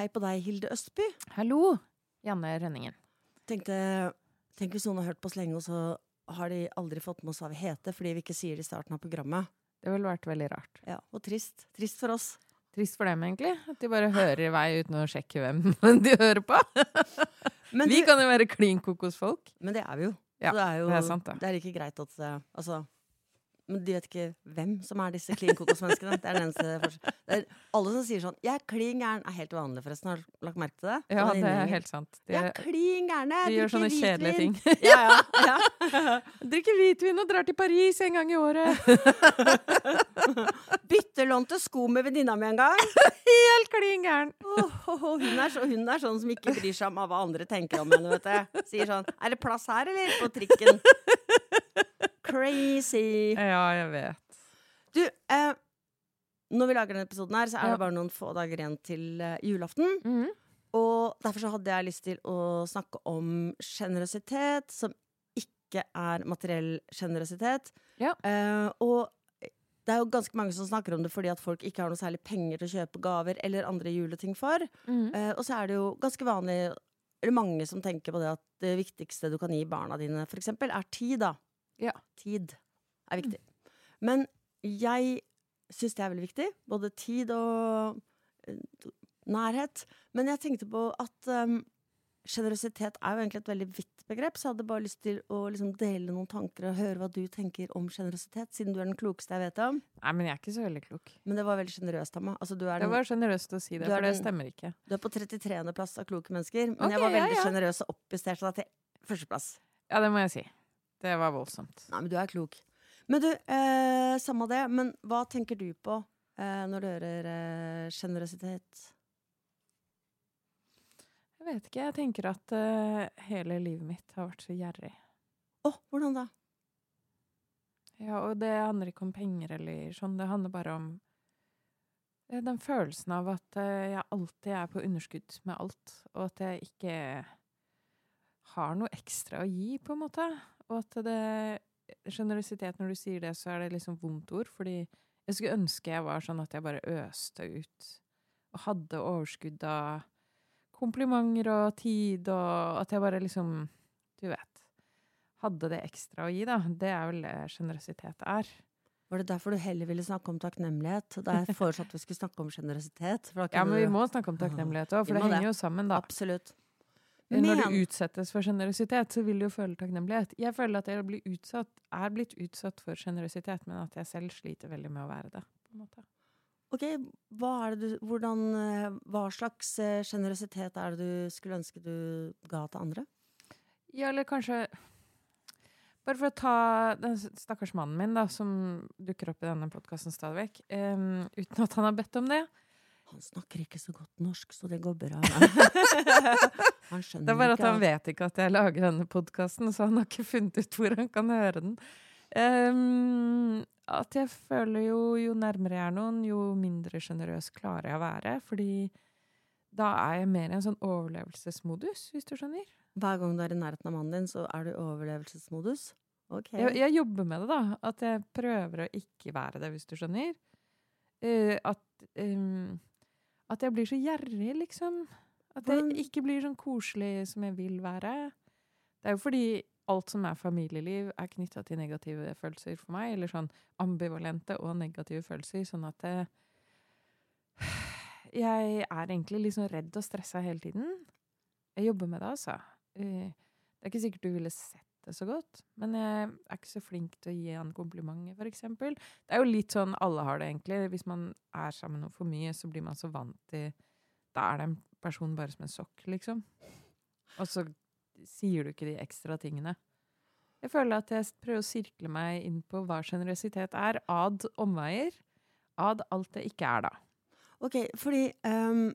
Hei på deg, Hilde Østby. Hallo, Janne Rønningen. Tenkte, Tenk hvis noen har hørt på oss lenge, og så har de aldri fått med oss hva vi heter fordi vi ikke sier det i starten av programmet. Det ville vært veldig rart. Ja, Og trist. Trist for oss. Trist for dem, egentlig. At de bare hører i vei uten å sjekke hvem de hører på. Men, Vi kan jo være klin kokosfolk. men det er vi jo. Ja, så det er jo det er sant, det. det er like greit at eh, Altså men de vet ikke hvem som er disse klin kokos-menneskene. Det er den eneste forskjell- det er Alle som sier sånn 'jeg er klin gæren', er helt vanlig, forresten. Har du lagt merke til det? Ja, det er helt sant. De, Jeg er klin gærne! de gjør sånne kjedelige ting. Ja, ja, ja. Drikker hvitvin og drar til Paris en gang i året. Byttelånte sko med venninna mi en gang. Helt klin gæren. Oh, oh, hun, er så, hun er sånn som ikke bryr seg om hva andre tenker om henne. vet du Sier sånn 'Er det plass her, eller?' På trikken. Crazy. Ja, jeg vet. Du, eh, når vi lager denne episoden her, så er det bare noen få dager igjen til eh, julaften. Mhm. Og derfor så hadde jeg lyst til å snakke om sjenerøsitet som ikke er materiell sjenerøsitet. Ja. Eh, og det er jo ganske mange som snakker om det fordi at folk ikke har noe særlig penger til å kjøpe gaver eller andre juleting for. Mhm. Eh, og så er det jo ganske vanlig, eller mange som tenker på det at det viktigste du kan gi barna dine, eksempel, er tid, da. Ja. Tid er viktig. Men jeg syns det er veldig viktig. Både tid og eh, nærhet. Men jeg tenkte på at um, sjenerøsitet er jo egentlig et veldig vidt begrep, så jeg hadde bare lyst til å liksom dele noen tanker og høre hva du tenker om sjenerøsitet, siden du er den klokeste jeg vet om. Nei, men jeg er ikke så veldig klok. Men det var veldig sjenerøst av meg. Altså, du, Det var sjenerøst å si det, for det den- stemmer ikke. du er på 33. plass av kloke mennesker, men okay, jeg var veldig veldig ja. ja. og oppjusterte deg til førsteplass. Ja, det må jeg si. Det var voldsomt. Nei, men du er klok. Men du, eh, samme det, men hva tenker du på eh, når du hører eh, sjenerøsitet? Jeg vet ikke. Jeg tenker at eh, hele livet mitt har vært så gjerrig. Å, hvordan da? Ja, og det handler ikke om penger eller sånn. Det handler bare om eh, den følelsen av at eh, jeg alltid er på underskudd med alt, og at jeg ikke har noe ekstra å gi, på en måte. Og at det Sjenerøsitet, når du sier det, så er det liksom vondt ord, fordi jeg skulle ønske jeg var sånn at jeg bare øste ut og hadde overskudd av komplimenter og tid, og at jeg bare liksom Du vet. Hadde det ekstra å gi, da. Det er vel det sjenerøsitet er. Var det derfor du heller ville snakke om takknemlighet? Da jeg foreslo at vi skulle snakke om sjenerøsitet. Ja, men vi må snakke om takknemlighet òg, for det henger det. jo sammen, da. Absolutt. Når du utsettes for sjenerøsitet, så vil du jo føle takknemlighet. Jeg føler at jeg blir utsatt, er blitt utsatt for sjenerøsitet, men at jeg selv sliter veldig med å være det. på en måte. Ok, hva det du Hvordan eh, Hva slags eh, sjenerøsitet er det du skulle ønske du ga til andre? Ja, eller kanskje Bare for å ta den stakkars mannen min, da, som dukker opp i denne podkasten stadig vekk, um, uten at han har bedt om det. Han snakker ikke så godt norsk, så det går bra. han skjønner Det er bare at han vet ikke at jeg lager denne podkasten, så han har ikke funnet ut hvor han kan høre den. Um, at jeg føler jo jo nærmere jeg er noen, jo mindre sjenerøs klarer jeg å være. Fordi da er jeg mer i en sånn overlevelsesmodus, hvis du skjønner. Hver gang du er i nærheten av mannen din, så er du i overlevelsesmodus? Ok. Jeg, jeg jobber med det, da. At jeg prøver å ikke være det, hvis du skjønner. Uh, at, ehm, at jeg blir så gjerrig, liksom. At jeg ikke blir sånn koselig som jeg vil være. Det er jo fordi alt som er familieliv, er knytta til negative følelser for meg. Eller sånn ambivalente og negative følelser. Sånn at det, jeg er egentlig sånn redd og stressa hele tiden. Jeg jobber med det, altså. Eh, Det er ikke sikkert du ville sett det så godt, men jeg er ikke så flink til å gi han komplimenter, eksempel. Det er jo litt sånn alle har det, egentlig. Hvis man er sammen med for mye, så blir man så vant til Da er det en person bare som en sokk, liksom. Og så sier du ikke de ekstra tingene. Jeg føler at jeg prøver å sirkle meg inn på hva sjenerøsitet er, ad omveier. Ad alt det ikke er, da. Ok, fordi um,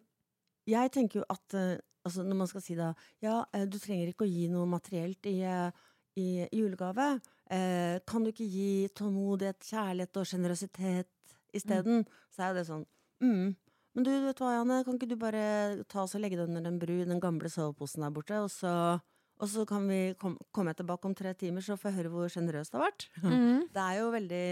jeg tenker jo at uh altså når man skal si da Ja, eh, du trenger ikke å gi noe materielt i, eh, i julegave. Eh, kan du ikke gi tålmodighet, kjærlighet og sjenerøsitet isteden? Så er det sånn mm. Men du, vet hva, Janne, kan ikke du bare ta oss og legge det under den bru, den gamle soveposen der borte, og så, og så kan vi kom, komme tilbake om tre timer, så får jeg høre hvor sjenerøst det har vært. Det er jo veldig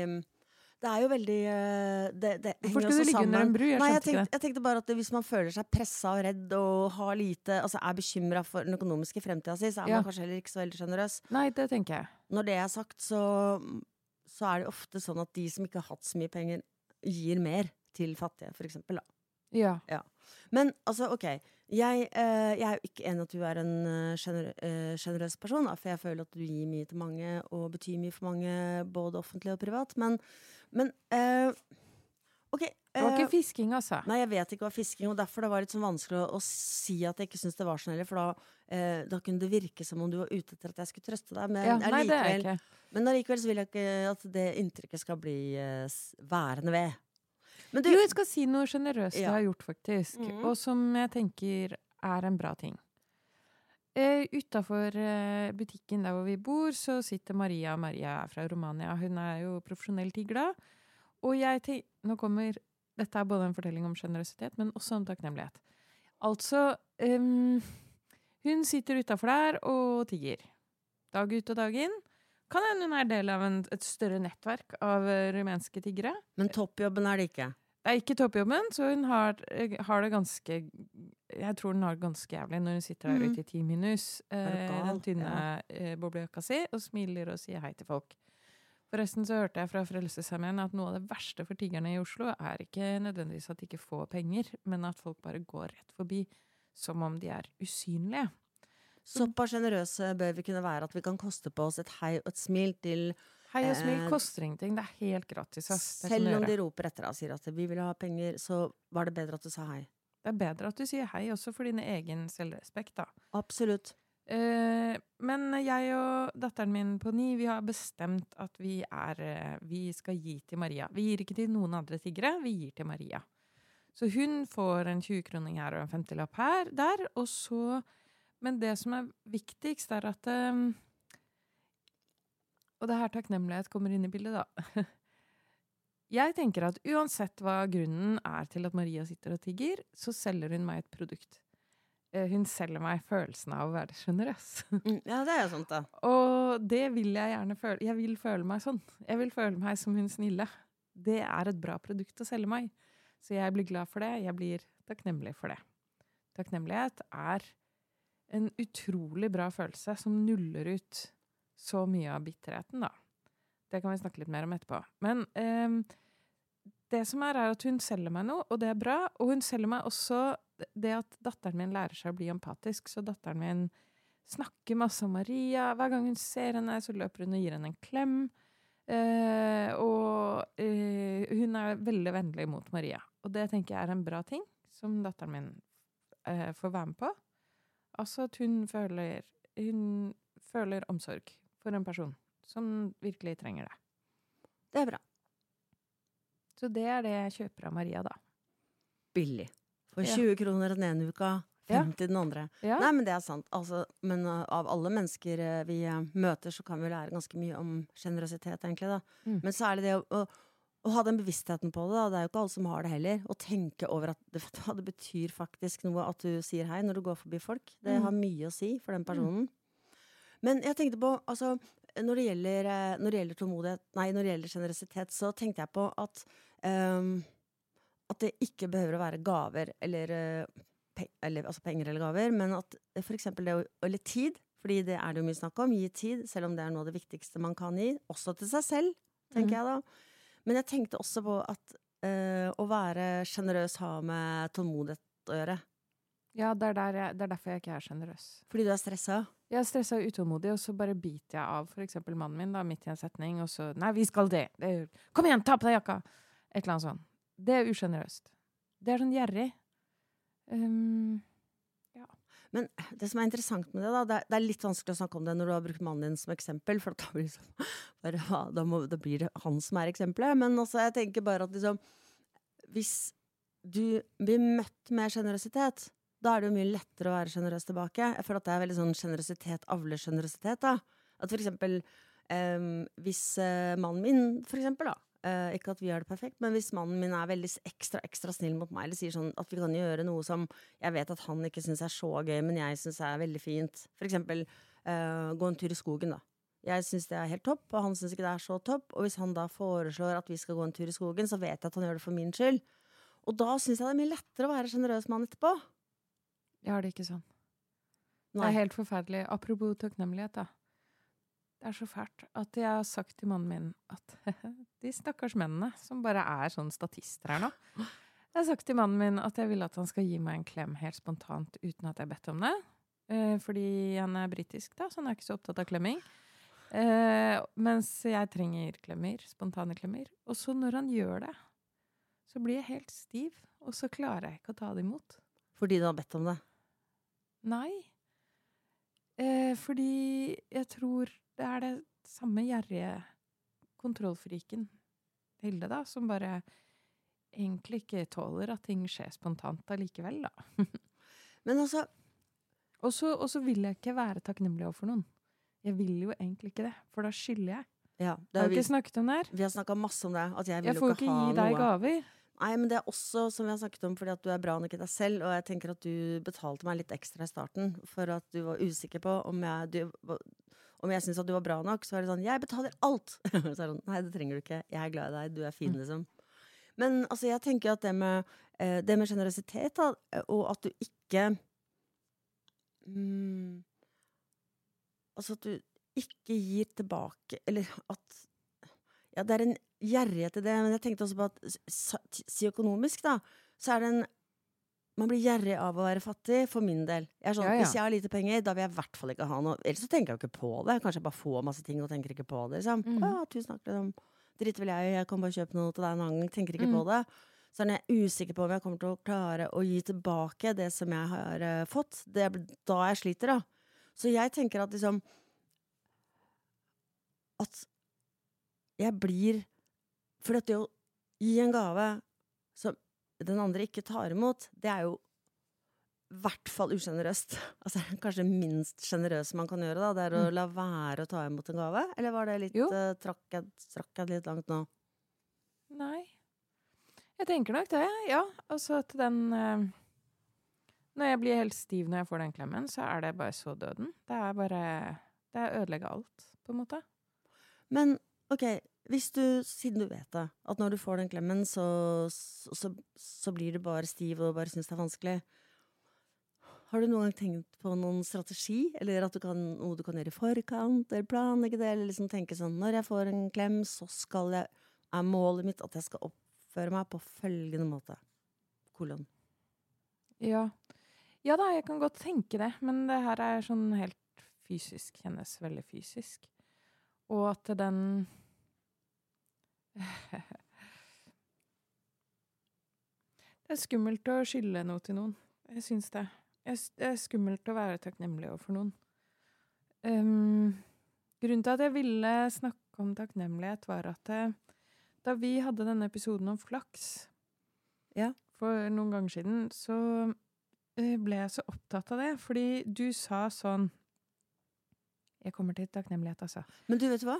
det er jo veldig eh, det, det Hvorfor skulle du ligge under en sammen. bru? Jeg Nei, jeg tenkte, jeg tenkte bare at hvis man føler seg pressa og redd og har lite, altså er bekymra for den økonomiske fremtida si, så er Ja. man kanskje heller ikke så veldig sjenerøs. Nei, det tenker jeg. Når det er sagt, så, så er det ofte sånn at de som ikke har hatt så mye penger, gir mer til fattige, for eksempel. Da. Ja. Men altså, OK. Jeg, eh, jeg er jo ikke enig at du er en eh, sjener- eh, sjenerøs person, for jeg føler at du gir mye til mange og betyr mye for mange, både offentlig og privat. Men, men eh, OK. Det var eh, ikke fisking, altså. Nei, jeg vet ikke hva fisking og derfor det var litt sånn vanskelig å, å si at jeg ikke syntes det var sånn heller, for da, eh, da kunne det virke som om du var ute etter at jeg skulle trøste deg. Men, Ja, allikevel- ikke. men så vil jeg ikke at det inntrykket skal bli eh, værende ved. Men du, Jo, jeg skal si noe sjenerøst jeg har gjort, faktisk. Mhm. Og som jeg tenker er en bra ting. Uh, Utafor uh, butikken der hvor vi bor, så sitter Maria. Maria er fra Romania. Hun er jo profesjonell tigla. Og jeg tenker Nå kommer Dette er både en fortelling om sjenerøsitet, men også om takknemlighet. Altså um, Hun sitter utafor der og tigger. Dag ut og dag inn. Kan hende hun er del av en, et større nettverk av eh, rumenske tiggere. men toppjobben er det ikke. Er ikke toppjobben, så hun har, eh, har det ganske Jeg tror hun har det ganske jævlig når hun sitter der Mhm. ute i ti minus, eh, den tynne ja. boblejakka si, og smiler og sier hei til folk. Forresten så hørte jeg fra Frelsesarmeen at noe av det verste for tiggerne i Oslo er ikke nødvendigvis at de ikke får penger, men at folk bare går rett forbi som om de er usynlige. Såpass sjenerøse bør vi kunne være at vi kan koste på oss et hei og et smil til Hei og smil Eh, koster ingenting, det er helt gratis. Ass. Det, Selv om de roper etter deg og sier at vi vil ha penger, så var det bedre at du sa hei. det er bedre at du sier hei, også for din egen selvrespekt, da. Absolutt. Eh, men jeg og datteren min på ni vi har bestemt at vi, er, eh, vi skal gi til Maria. Vi gir ikke til noen andre tiggere, vi gir til Maria. Så hun får en 20-kroning her og en 50-lapp her, der, og så Men det som er viktigst, er at eh, Og det er her takknemlighet kommer inn i bildet, da. Jeg tenker at uansett hva grunnen er til at Maria sitter og tigger, så selger hun meg et produkt. Eh, Hun selger meg følelsen av å være sjenerøs. Mm, ja, det er jo sånt, da. Og det vil jeg gjerne føle. Jeg vil føle meg sånn. Jeg vil føle meg som hun snille. Det er et bra produkt å selge meg. Så jeg blir glad for det. Jeg blir takknemlig for det. Takknemlighet er en utrolig bra følelse som nuller ut så mye av bitterheten, da. Det kan vi snakke litt mer om etterpå. Men ehm, det som er, er at hun selger meg noe, og det er bra. Og hun selger meg også det at datteren min lærer seg å bli empatisk. Så datteren min snakker masse om Maria. Hver gang hun ser henne, så løper hun og gir henne en klem. Eh, og eh, hun er veldig vennlig mot Maria. Og det tenker jeg er en bra ting, som datteren min eh, får være med på. Altså at hun føler, hun føler omsorg for en person som virkelig trenger det. Det er bra. Så det er det jeg kjøper av Maria, da. Billig. For Ja. 20 kroner den ene uka, Ja. 50 den andre. Ja. Nei, men det er sant. Altså, men uh, av alle mennesker uh, vi uh, møter, så kan vi lære ganske mye om sjenerøsitet, egentlig. Da. Mm. Men så er det å, å, ha den bevisstheten på det. Da. Det er jo ikke alle som har det heller. Å tenke over at det, det betyr faktisk noe at du sier hei når du går forbi folk. Det Mm. har mye å si for den personen. Men jeg tenkte på, altså når det gjelder, eh, når det gjelder tålmodighet Nei, når det gjelder sjenerøsitet, så tenkte jeg på at um, At det ikke behøver å være gaver eller, eh, pe eller altså penger eller gaver, men at f.eks. det å Eller tid, fordi det er det jo mye snakk om. Gi tid, selv om det er noe av det viktigste man kan gi. Også til seg selv, tenker mm. jeg da. Men jeg tenkte også på at uh, å være sjenerøs har med tålmodighet å gjøre. Ja, det er, der jeg, det er derfor jeg ikke er sjenerøs. Fordi du er stressa. Jeg er stressa og utålmodig, og så bare biter jeg av eksempel mannen min da, midt i en setning, og så Nei, vi skal det! det Kom igjen, ta på deg jakka! Et eller annet sånt. Det er usjenerøst. Det er sånn gjerrig. Um, Men det som er interessant med det, da, det er, det er litt vanskelig å snakke om det når du har brukt mannen din som eksempel, for da blir, liksom, bare, da, må, da blir det han som er eksempelet. Men også, jeg tenker bare at liksom Hvis du blir møtt med sjenerøsitet, da er det jo mye lettere å være sjenerøs tilbake. Jeg føler at det er veldig sånn sjenerøsitet avler sjenerøsitet. da. At for eksempel um, hvis uh, mannen min, for eksempel, da Uh, Ikke at vi gjør det perfekt, men hvis mannen min er veldig ekstra ekstra snill mot meg, eller sier sånn at vi kan gjøre noe som jeg vet at han ikke syns er så gøy, men jeg syns er veldig fint. For eksempel uh, gå en tur i skogen, da. Jeg syns det er helt topp, og han syns ikke det er så topp. Og hvis han da foreslår at vi skal gå en tur i skogen, så vet jeg at han gjør det for min skyld. Og da syns jeg det er mye lettere å være sjenerøs med etterpå. Jeg har det ikke sånn. Det er helt forferdelig. Apropos takknemlighet, da. Det er så fælt at jeg har sagt til mannen min at de stakkars mennene som bare er sånn statister her nå Jeg har sagt til mannen min at jeg vil at han skal gi meg en klem helt spontant uten at jeg har bedt om det. Eh, fordi han er britisk, da, så han er ikke så opptatt av klemming. Eh, mens jeg trenger klemmer. Spontane klemmer. Og så når han gjør det, så blir jeg helt stiv. Og så klarer jeg ikke å ta det imot. Fordi du har bedt om det. Nei. Eh, fordi jeg tror det er det samme gjerrige kontrollfriken Hilde, da, som bare egentlig ikke tåler at ting skjer spontant allikevel, da. Men altså, Og så vil jeg ikke være takknemlig overfor noen. Jeg vil jo egentlig ikke det, for da skylder jeg. ja, det Har vi ikke snakket om det her? vi har snakka masse om det. At jeg vil Jeg får ikke ikke ha gi deg noe. gaver. Nei, men det er også, som vi har snakket om, fordi at du er bra nok i deg selv, og jeg tenker at du betalte meg litt ekstra i starten for at du var usikker på om jeg, du, om jeg syntes at du var bra nok. Så er det sånn 'Jeg betaler alt!' så er det sånn, Nei, det trenger du ikke. Jeg er glad i deg. Du er fin, Mm. liksom. Men altså, jeg tenker at det med eh, det med sjenerøsitet, og at du ikke mm, Altså at du ikke gir tilbake Eller at Ja, det er en gjerrighet i det, men jeg tenkte også på at si økonomisk, da, så er det en man blir gjerrig av å være fattig, for min del. Jeg er sånn, Ja, ja. Hvis jeg har lite penger, da vil jeg i hvert fall ikke ha noe. Ellers så tenker jeg jo ikke på det. Kanskje jeg bare får masse ting og tenker ikke på det. Liksom. Mm. Å, tusen takk, liksom. Dritt vil jeg jeg kan bare kjøpe noe til deg en annen gang. Tenker ikke Mm. på det. Så er jeg usikker på om jeg kommer til å klare å gi tilbake det som jeg har uh, fått. Det er da jeg sliter, da. Så jeg tenker at liksom At jeg blir For det å gi en gave som den andre ikke tar imot, det er jo i hvert fall usjenerøst. Altså kanskje minst sjenerøse man kan gjøre, da. Det er å Mm. la være å ta imot en gave. Eller var det litt eh, trakk, jeg, trakk jeg litt langt nå? Nei. Jeg tenker nok det, ja. Altså at den uh, Når jeg blir helt stiv når jeg får den klemmen, så er det bare så døden. Det er bare Det er ødelegge alt, på en måte. Men ok, hvis du, siden du vet det, at når du får den klemmen, så, så, så blir du bare stiv og bare syns det er vanskelig. Har du noen gang tenkt på noen strategi, eller at du kan, noe du kan gjøre i forkant, eller planlegge det, eller liksom tenke sånn når jeg får en klem, så skal jeg Er målet mitt at jeg skal oppføre meg på følgende måte? Kolon. Ja. ja da, jeg kan godt tenke det, men det her er sånn helt fysisk. Kjennes veldig fysisk. Og at den Det er skummelt å skylde noe til noen. Jeg syns det. Det er skummelt å være takknemlig overfor noen. Um, grunnen til at jeg ville snakke om takknemlighet, var at eh, da vi hadde denne episoden om flaks Ja. for noen ganger siden, så eh, ble jeg så opptatt av det. Fordi du sa sånn Jeg kommer til takknemlighet, altså. Men du, vet du hva?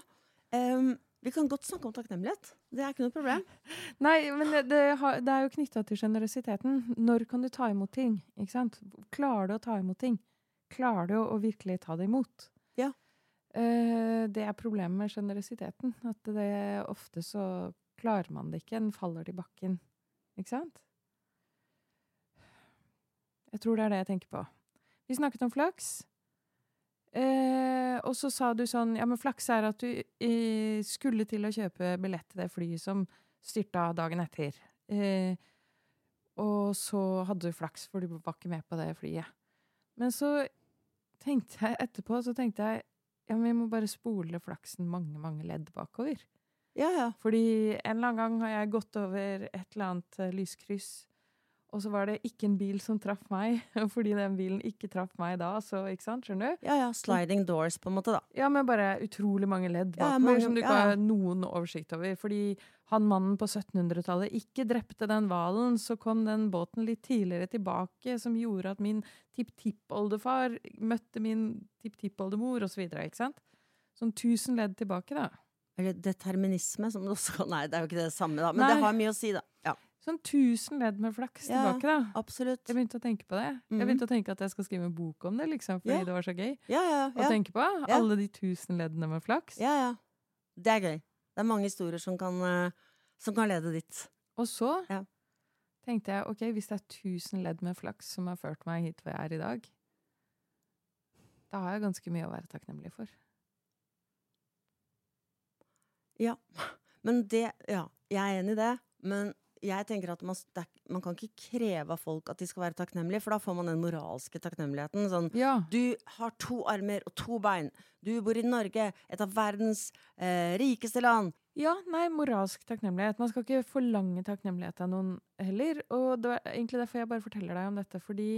Em, vi kan godt snakke om takknemlighet. Det er ikke noe problem. Nei, men det, det, har, det er jo knytta til sjenerøsiteten. Når kan du ta imot ting? Ikke sant? Klarer du å ta imot ting? Klarer du å virkelig ta det imot? Ja. Eh, det er problemet med sjenerøsiteten. At det ofte så klarer man det ikke. Den faller til bakken. Ikke sant? Jeg tror det er det jeg tenker på. Vi snakket om flaks. Eh, og så sa du sånn Ja, men flaks er at du eh, skulle til å kjøpe billett til det flyet som styrta dagen etter. Eh, og så hadde du flaks, for du var ikke med på det flyet. Men så tenkte jeg etterpå så tenkte jeg ja, men vi må bare spole flaksen mange, mange ledd bakover. Ja, ja. Fordi en eller annen gang har jeg gått over et eller annet eh, lyskryss, og så var det ikke en bil som traff meg, fordi den bilen ikke traff meg da, så ikke sant, skjønner du? Ja, ja. Sliding doors, på en måte, da. Ja, med bare utrolig mange ledd Ja, bakover mange- som du ikke ja. har noen oversikt over. Fordi han mannen på 1700-tallet ikke drepte den hvalen, så kom den båten litt tidligere tilbake, som gjorde at min tipptippoldefar møtte min tipptippoldemor, osv. Ikke sant? Sånn tusen ledd tilbake, da. Eller determinisme, som det også Nei, det er jo ikke det samme, da. Men Nei. det har mye å si, da. Ja. Sånn tusen ledd med flaks Ja. tilbake, da. Absolutt. Jeg begynte å tenke på det. Mm. Jeg begynte å tenke at jeg skal skrive en bok om det, liksom, fordi Ja. det var så gøy Ja, ja, å ja. tenke på. Alle de tusen leddene med flaks. ja, ja. Det er gøy. Det er mange historier som kan, eh, som kan lede dit. Og så tenkte jeg ok, hvis det er tusen ledd med flaks som har ført meg hit hvor jeg er i dag, da har jeg ganske mye å være takknemlig for. Ja. Men det Ja, jeg er enig i det. Men jeg tenker at man, man kan ikke kreve av folk at de skal være takknemlige, for da får man den moralske takknemligheten. Sånn Ja. Du har to armer og to bein. Du bor i Norge, et av verdens eh, rikeste land. ja, nei, moralsk takknemlighet. Man skal ikke forlange takknemlighet av noen heller. Og det var egentlig derfor jeg bare forteller deg om dette, fordi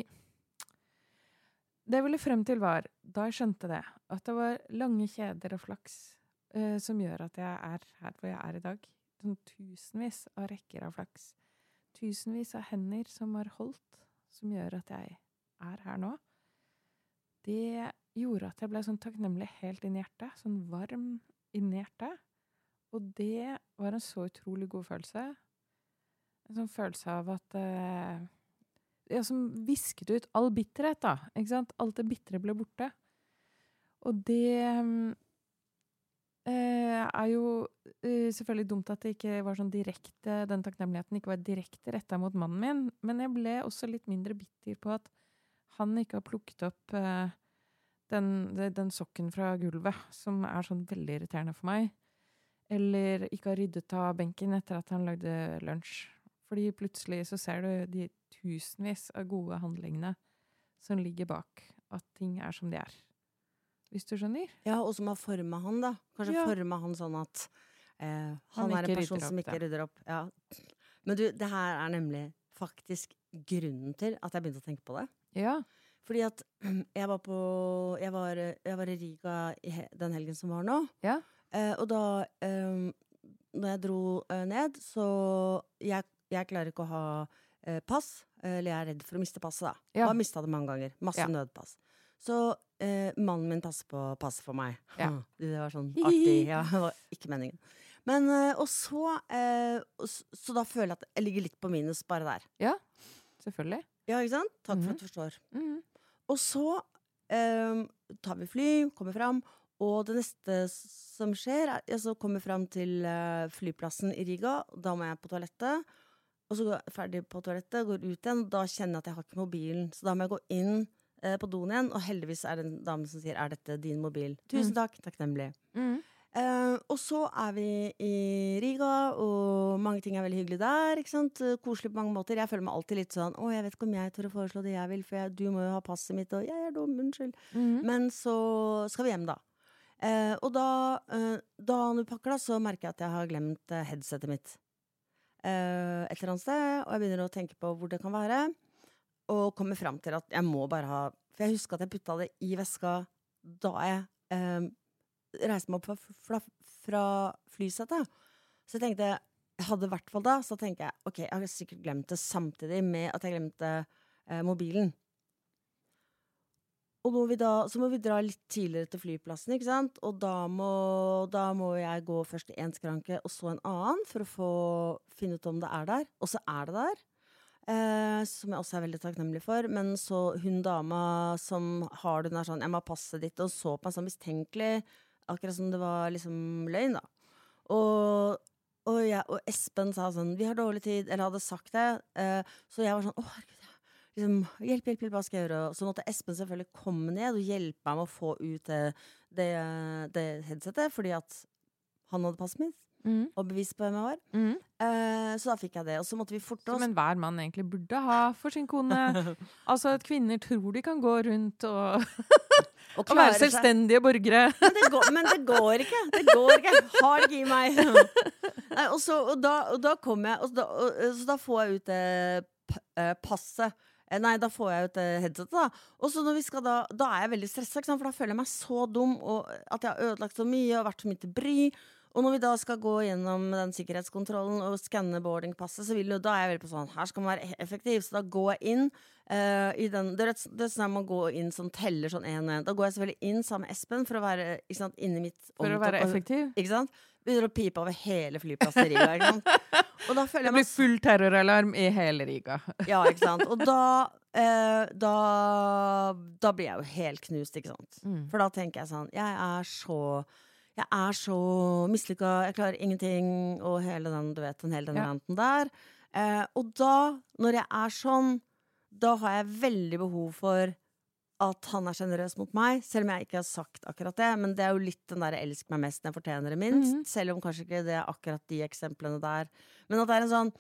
det jeg ville frem til var, da jeg skjønte det, at det var lange kjeder og flaks eh, som gjør at jeg er her hvor jeg er i dag. Sånn tusenvis av rekker av flaks. Tusenvis av hender som har holdt, som gjør at jeg er her nå. Det gjorde at jeg ble sånn takknemlig helt inn i hjertet. Sånn varm inni hjertet. Og det var en så utrolig god følelse. En sånn følelse av at eh, Ja, som visket ut all bitterhet, da. Ikke sant? Alt det bitre ble borte. Og det mm, er jo eh, selvfølgelig dumt at det ikke var sånn direkte Den takknemligheten ikke var direkte retta mot mannen min. Men jeg ble også litt mindre bitter på at han ikke har plukket opp eh, den, den sokken fra gulvet, som er sånn veldig irriterende for meg. Eller ikke har ryddet av benken etter at han lagde lunsj. Fordi plutselig så ser du de tusenvis av gode handlingene som ligger bak at ting er som de er. Hvis du skjønner? Ja, og som har forma han, da. Kanskje Ja. forma han sånn at eh, han, er en person som ikke rydder opp. Ja. Men du, det her er nemlig faktisk grunnen til at jeg begynte å tenke på det. Ja. Fordi at jeg var på Jeg var, jeg var i Riga den helgen som var nå. Ja. Eh, og da eh, Når jeg dro eh, ned, så jeg, jeg klarer ikke å ha eh, pass. Eller jeg er redd for å miste passet, da. Ja. Og har mista det mange ganger. Masse Ja. nødpass. Så eh, mannen min passer på passer for meg. Ja. Ah, Det var sånn artig. Ja, det var ikke meningen. Men eh, Og så eh, og Så da føler jeg at jeg ligger litt på minus bare der. Selvfølgelig. Ja, ikke sant? Takk for Mhm. at du forstår. Mhm. Og så eh, tar vi fly, kommer fram, og det neste som skjer, er jeg så kommer fram til flyplassen i Riga. Da må jeg på toalettet. Og så går jeg ferdig på toalettet, går ut igjen. Da kjenner jeg at jeg har ikke mobilen, så da må jeg gå inn eh, på doen igjen. Og heldigvis er det en dame som sier 'er dette din mobil'? Tusen Mm. takk, takknemlig. Mm. Eh, og så er vi i Riga, og mange ting er veldig hyggelig der. ikke sant? Eh, Koselig på mange måter. Jeg føler meg alltid litt sånn 'Å, jeg vet ikke om jeg tør å foreslå det jeg vil, for jeg, du må jo ha passet mitt', og 'jeg er dum, unnskyld'. Mhm. Men så skal vi hjem, da. Eh, og da, eh, da han pakker, da, så merker jeg at jeg har glemt eh, headsetet mitt. Eh, et eller annet sted, og jeg begynner å tenke på hvor det kan være. Og kommer fram til at jeg må bare ha For jeg husker at jeg putta det i veska da jeg eh, reiste meg opp fra, fra, flysetet. Så jeg tenkte jeg hadde i hvert fall da, så tenker jeg ok, jeg har sikkert glemt det samtidig med at jeg glemte eh, mobilen. Og nå vi da, så må vi dra litt tidligere til flyplassen, ikke sant? Og da må, da må jeg gå først i én skranke og så en annen for å få finne ut om det er der. Og så er det der. Eh, som jeg også er veldig takknemlig for. Men så hun dama som har det, hun er sånn 'Jeg må ha passet ditt', og så på meg sånn mistenkelig. Akkurat som det var liksom løgn, da. Og, og, jeg, og Espen sa sånn 'Vi har dårlig tid', eller hadde sagt det. Eh, så jeg var sånn 'Å, herregud'. Liksom, hjelp, hjelp, hjelp, hva skal jeg gjøre? Og Så måtte Espen selvfølgelig komme ned og hjelpe meg med å få ut det, det, det headsetet, fordi at han hadde passet mitt Mhm. og bevis på hvem jeg var. Mm. Eh, så da fikk jeg det. Og så måtte vi forte Som oss. enhver mann egentlig burde ha for sin kone. Altså at kvinner tror de kan gå rundt og, og og være selvstendige seg. borgere. Men det, går, men det går ikke. Det går ikke. Har det i meg. Nei, og, så, og, da, og da kom jeg og da, og, Så da får jeg ut eh, eh, passet. Eh, Nei, da får jeg ut eh, headsetet, da. Og så når vi skal da, da er jeg veldig stressa, for da føler jeg meg så dum, og at jeg har ødelagt så mye og vært så mye til bry. Og når vi da skal gå gjennom den sikkerhetskontrollen og skanne boardingpasset, så vil jo da er jeg veldig på sånn Her skal man være effektiv, så da går jeg inn uh, i den Det er sånn man går inn som teller sånn én og én. Da går jeg selvfølgelig inn sammen med Espen for å være ikke sant, inni mitt For å være effektiv. Ikke sant? Begynner å pipe over hele flyplassen i Riga. Ikke sant? Og da føler Det jeg meg blir full terroralarm i hele Riga. Ja, ikke sant. Og da, Uh, da Da blir jeg jo helt knust, ikke sant. Mm. For da tenker jeg sånn Jeg er så Jeg er så mislykka, jeg klarer ingenting, og hele den, du vet, den hele den Ja. ranten der. Eh, og da, når jeg er sånn, da har jeg veldig behov for at han er sjenerøs mot meg, selv om jeg ikke har sagt akkurat det. Men det er jo litt den derre 'elsk meg mest når jeg fortjener det minst', Mhm. selv om kanskje ikke det er akkurat de eksemplene der. Men at det er en sånn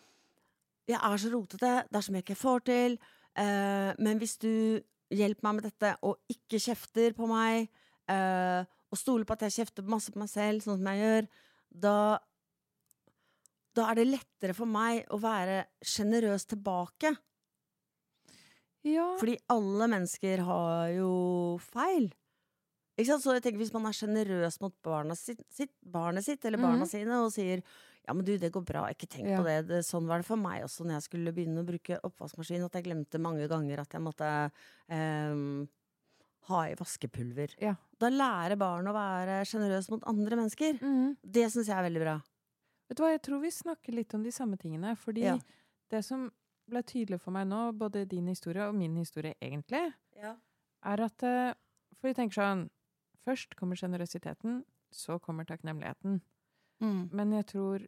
Jeg er så rotete, det er så mye jeg ikke får til, eh, men hvis du hjelper meg med dette og ikke kjefter på meg, eh, og stoler på at jeg kjefter masse på meg selv, sånn som jeg gjør, da da er det lettere for meg å være sjenerøs tilbake. Ja. Fordi alle mennesker har jo feil. Ikke sant? Så jeg tenker Hvis man er sjenerøs mot barna sitt, sitt, barnet sitt eller barna Mhm. sine og sier ja, men du, det går bra, ikke tenk Ja. på det. det. Sånn var det for meg også når jeg skulle begynne å bruke oppvaskmaskin. At jeg glemte mange ganger at jeg måtte ehm, ha i vaskepulver. Ja. Da lærer barn å være sjenerøse mot andre mennesker. Mm. Det syns jeg er veldig bra. Vet du hva, jeg tror vi snakker litt om de samme tingene. Fordi Ja. det som ble tydelig for meg nå, både din historie og min historie egentlig, Ja. er at eh, For vi tenker sånn Først kommer sjenerøsiteten, så kommer takknemligheten. Men jeg tror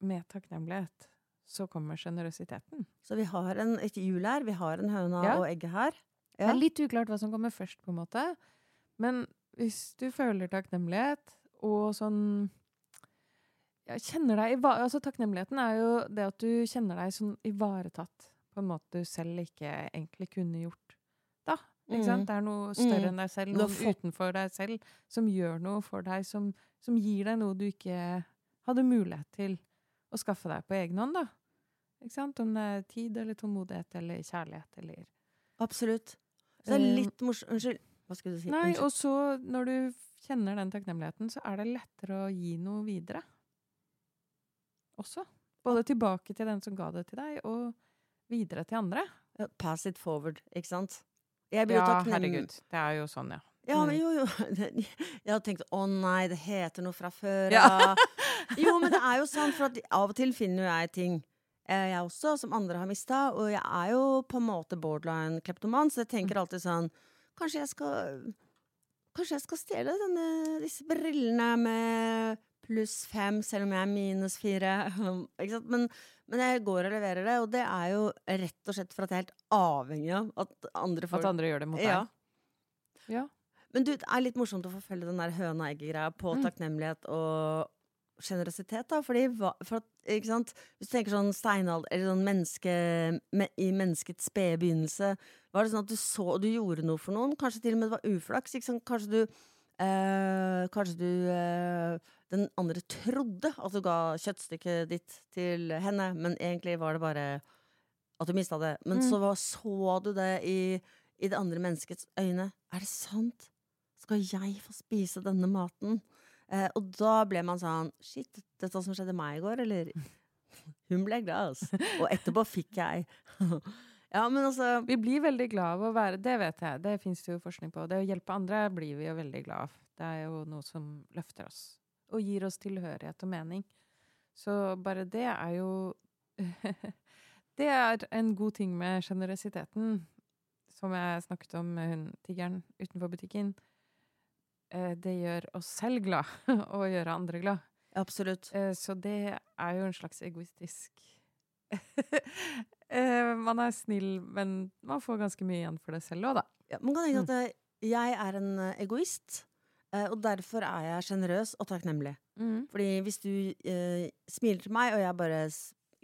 med takknemlighet så kommer sjenerøsiteten. Så vi har en, et hjul her. Vi har en høna Ja. og egget her. Det er litt uklart hva som kommer først, på en måte. Men hvis du føler takknemlighet og sånn ja, kjenner deg altså Takknemligheten er jo det at du kjenner deg sånn ivaretatt på en måte du selv ikke egentlig kunne gjort da. Mm. Det er noe større Mm. enn deg selv, fått- utenfor deg selv, som gjør noe for deg, som, som gir deg noe du ikke hadde mulighet til å skaffe deg på egen hånd, da. Om det er tid eller tålmodighet eller kjærlighet eller Absolutt. Så det er Eh, litt morsomt Unnskyld. Hva skulle du si? Nei, og så når du kjenner den takknemligheten, så er det lettere å gi noe videre. Også. Både tilbake til den som ga det til deg, og videre til andre. Pass it forward, ikke sant? Ja, herregud. Det er jo sånn, ja. Ja, Mm. men jo, jo. Jeg hadde tenkt å nei, det heter noe fra før Ja. Jo, men det er jo sant, for av og til finner jeg ting, jeg også, som andre har mista. Og jeg er jo på en måte borderline kleptoman, så jeg Mm. tenker alltid sånn Kanskje jeg skal Kanskje jeg skal stjele denne, disse brillene med pluss fem, selv om jeg er minus fire. Ikke? Men, men jeg går og leverer det, og det er jo rett og slett for at jeg er helt avhengig av at andre folk At andre gjør det mot Ja. deg. Ja. Men du, det er litt morsomt å forfølge den der høna-egget-greia på Mm. takknemlighet og sjenerøsitet, da. Fordi, for at, ikke sant? Hvis du tenker sånn steinalder, eller sånn menneske me, I menneskets spede begynnelse, var det sånn at du så og du gjorde noe for noen? Kanskje til og med det var uflaks? Ikke sant? Kanskje du øh, Kanskje du øh, Den andre trodde at du ga kjøttstykket ditt til henne, men egentlig var det bare at du mista det. Men Mm. så var, så du det i, i det andre menneskets øyne. Er det sant? Skal jeg få spise denne maten? Eh, og da ble man sånn Shit, dette som skjedde meg i går, eller? Hun ble glad, altså. Og etterpå fikk jeg. ja, men altså Vi blir veldig glad av å være Det vet jeg, det fins det jo forskning på. Det å hjelpe andre blir vi jo veldig glad av. Det er jo noe som løfter oss. Og gir oss tilhørighet og mening. Så bare det er jo Det er en god ting med sjenerøsiteten, som jeg snakket om med hun tiggeren utenfor butikken. Eh, Det gjør oss selv glad, og gjøre andre glad. Absolutt. Eh, Så det er jo en slags egoistisk Eh, Man er snill, men man får ganske mye igjen for det selv òg, da. Ja, man kan tenke at eh, jeg er en egoist, og derfor er jeg sjenerøs og takknemlig. Fordi hvis du eh, smiler til meg, og jeg bare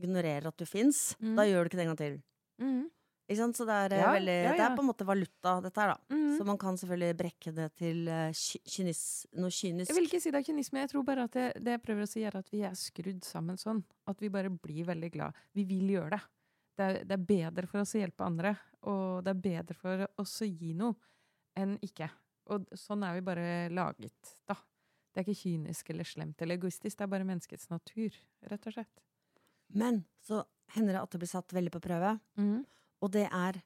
ignorerer at du fins, Mm. da gjør du ikke det en gang til. Mhm. Så det er, eh, Ja, veldig, ja, det er på en måte valuta, dette her, da. Mhm. Så man kan selvfølgelig brekke det til eh, kynis, noe kynisk. Jeg vil ikke si det er kynisme. Jeg tror bare at det, det jeg prøver å si, er at vi er skrudd sammen sånn. At vi bare blir veldig glad. Vi vil gjøre det. Det er, det er bedre for oss å hjelpe andre, og det er bedre for oss å gi noe enn ikke. Og sånn er vi bare laget, da. Det er ikke kynisk eller slemt eller egoistisk, det er bare menneskets natur, rett og slett. Men så hender det at det blir satt veldig på prøve, Mm. Og det er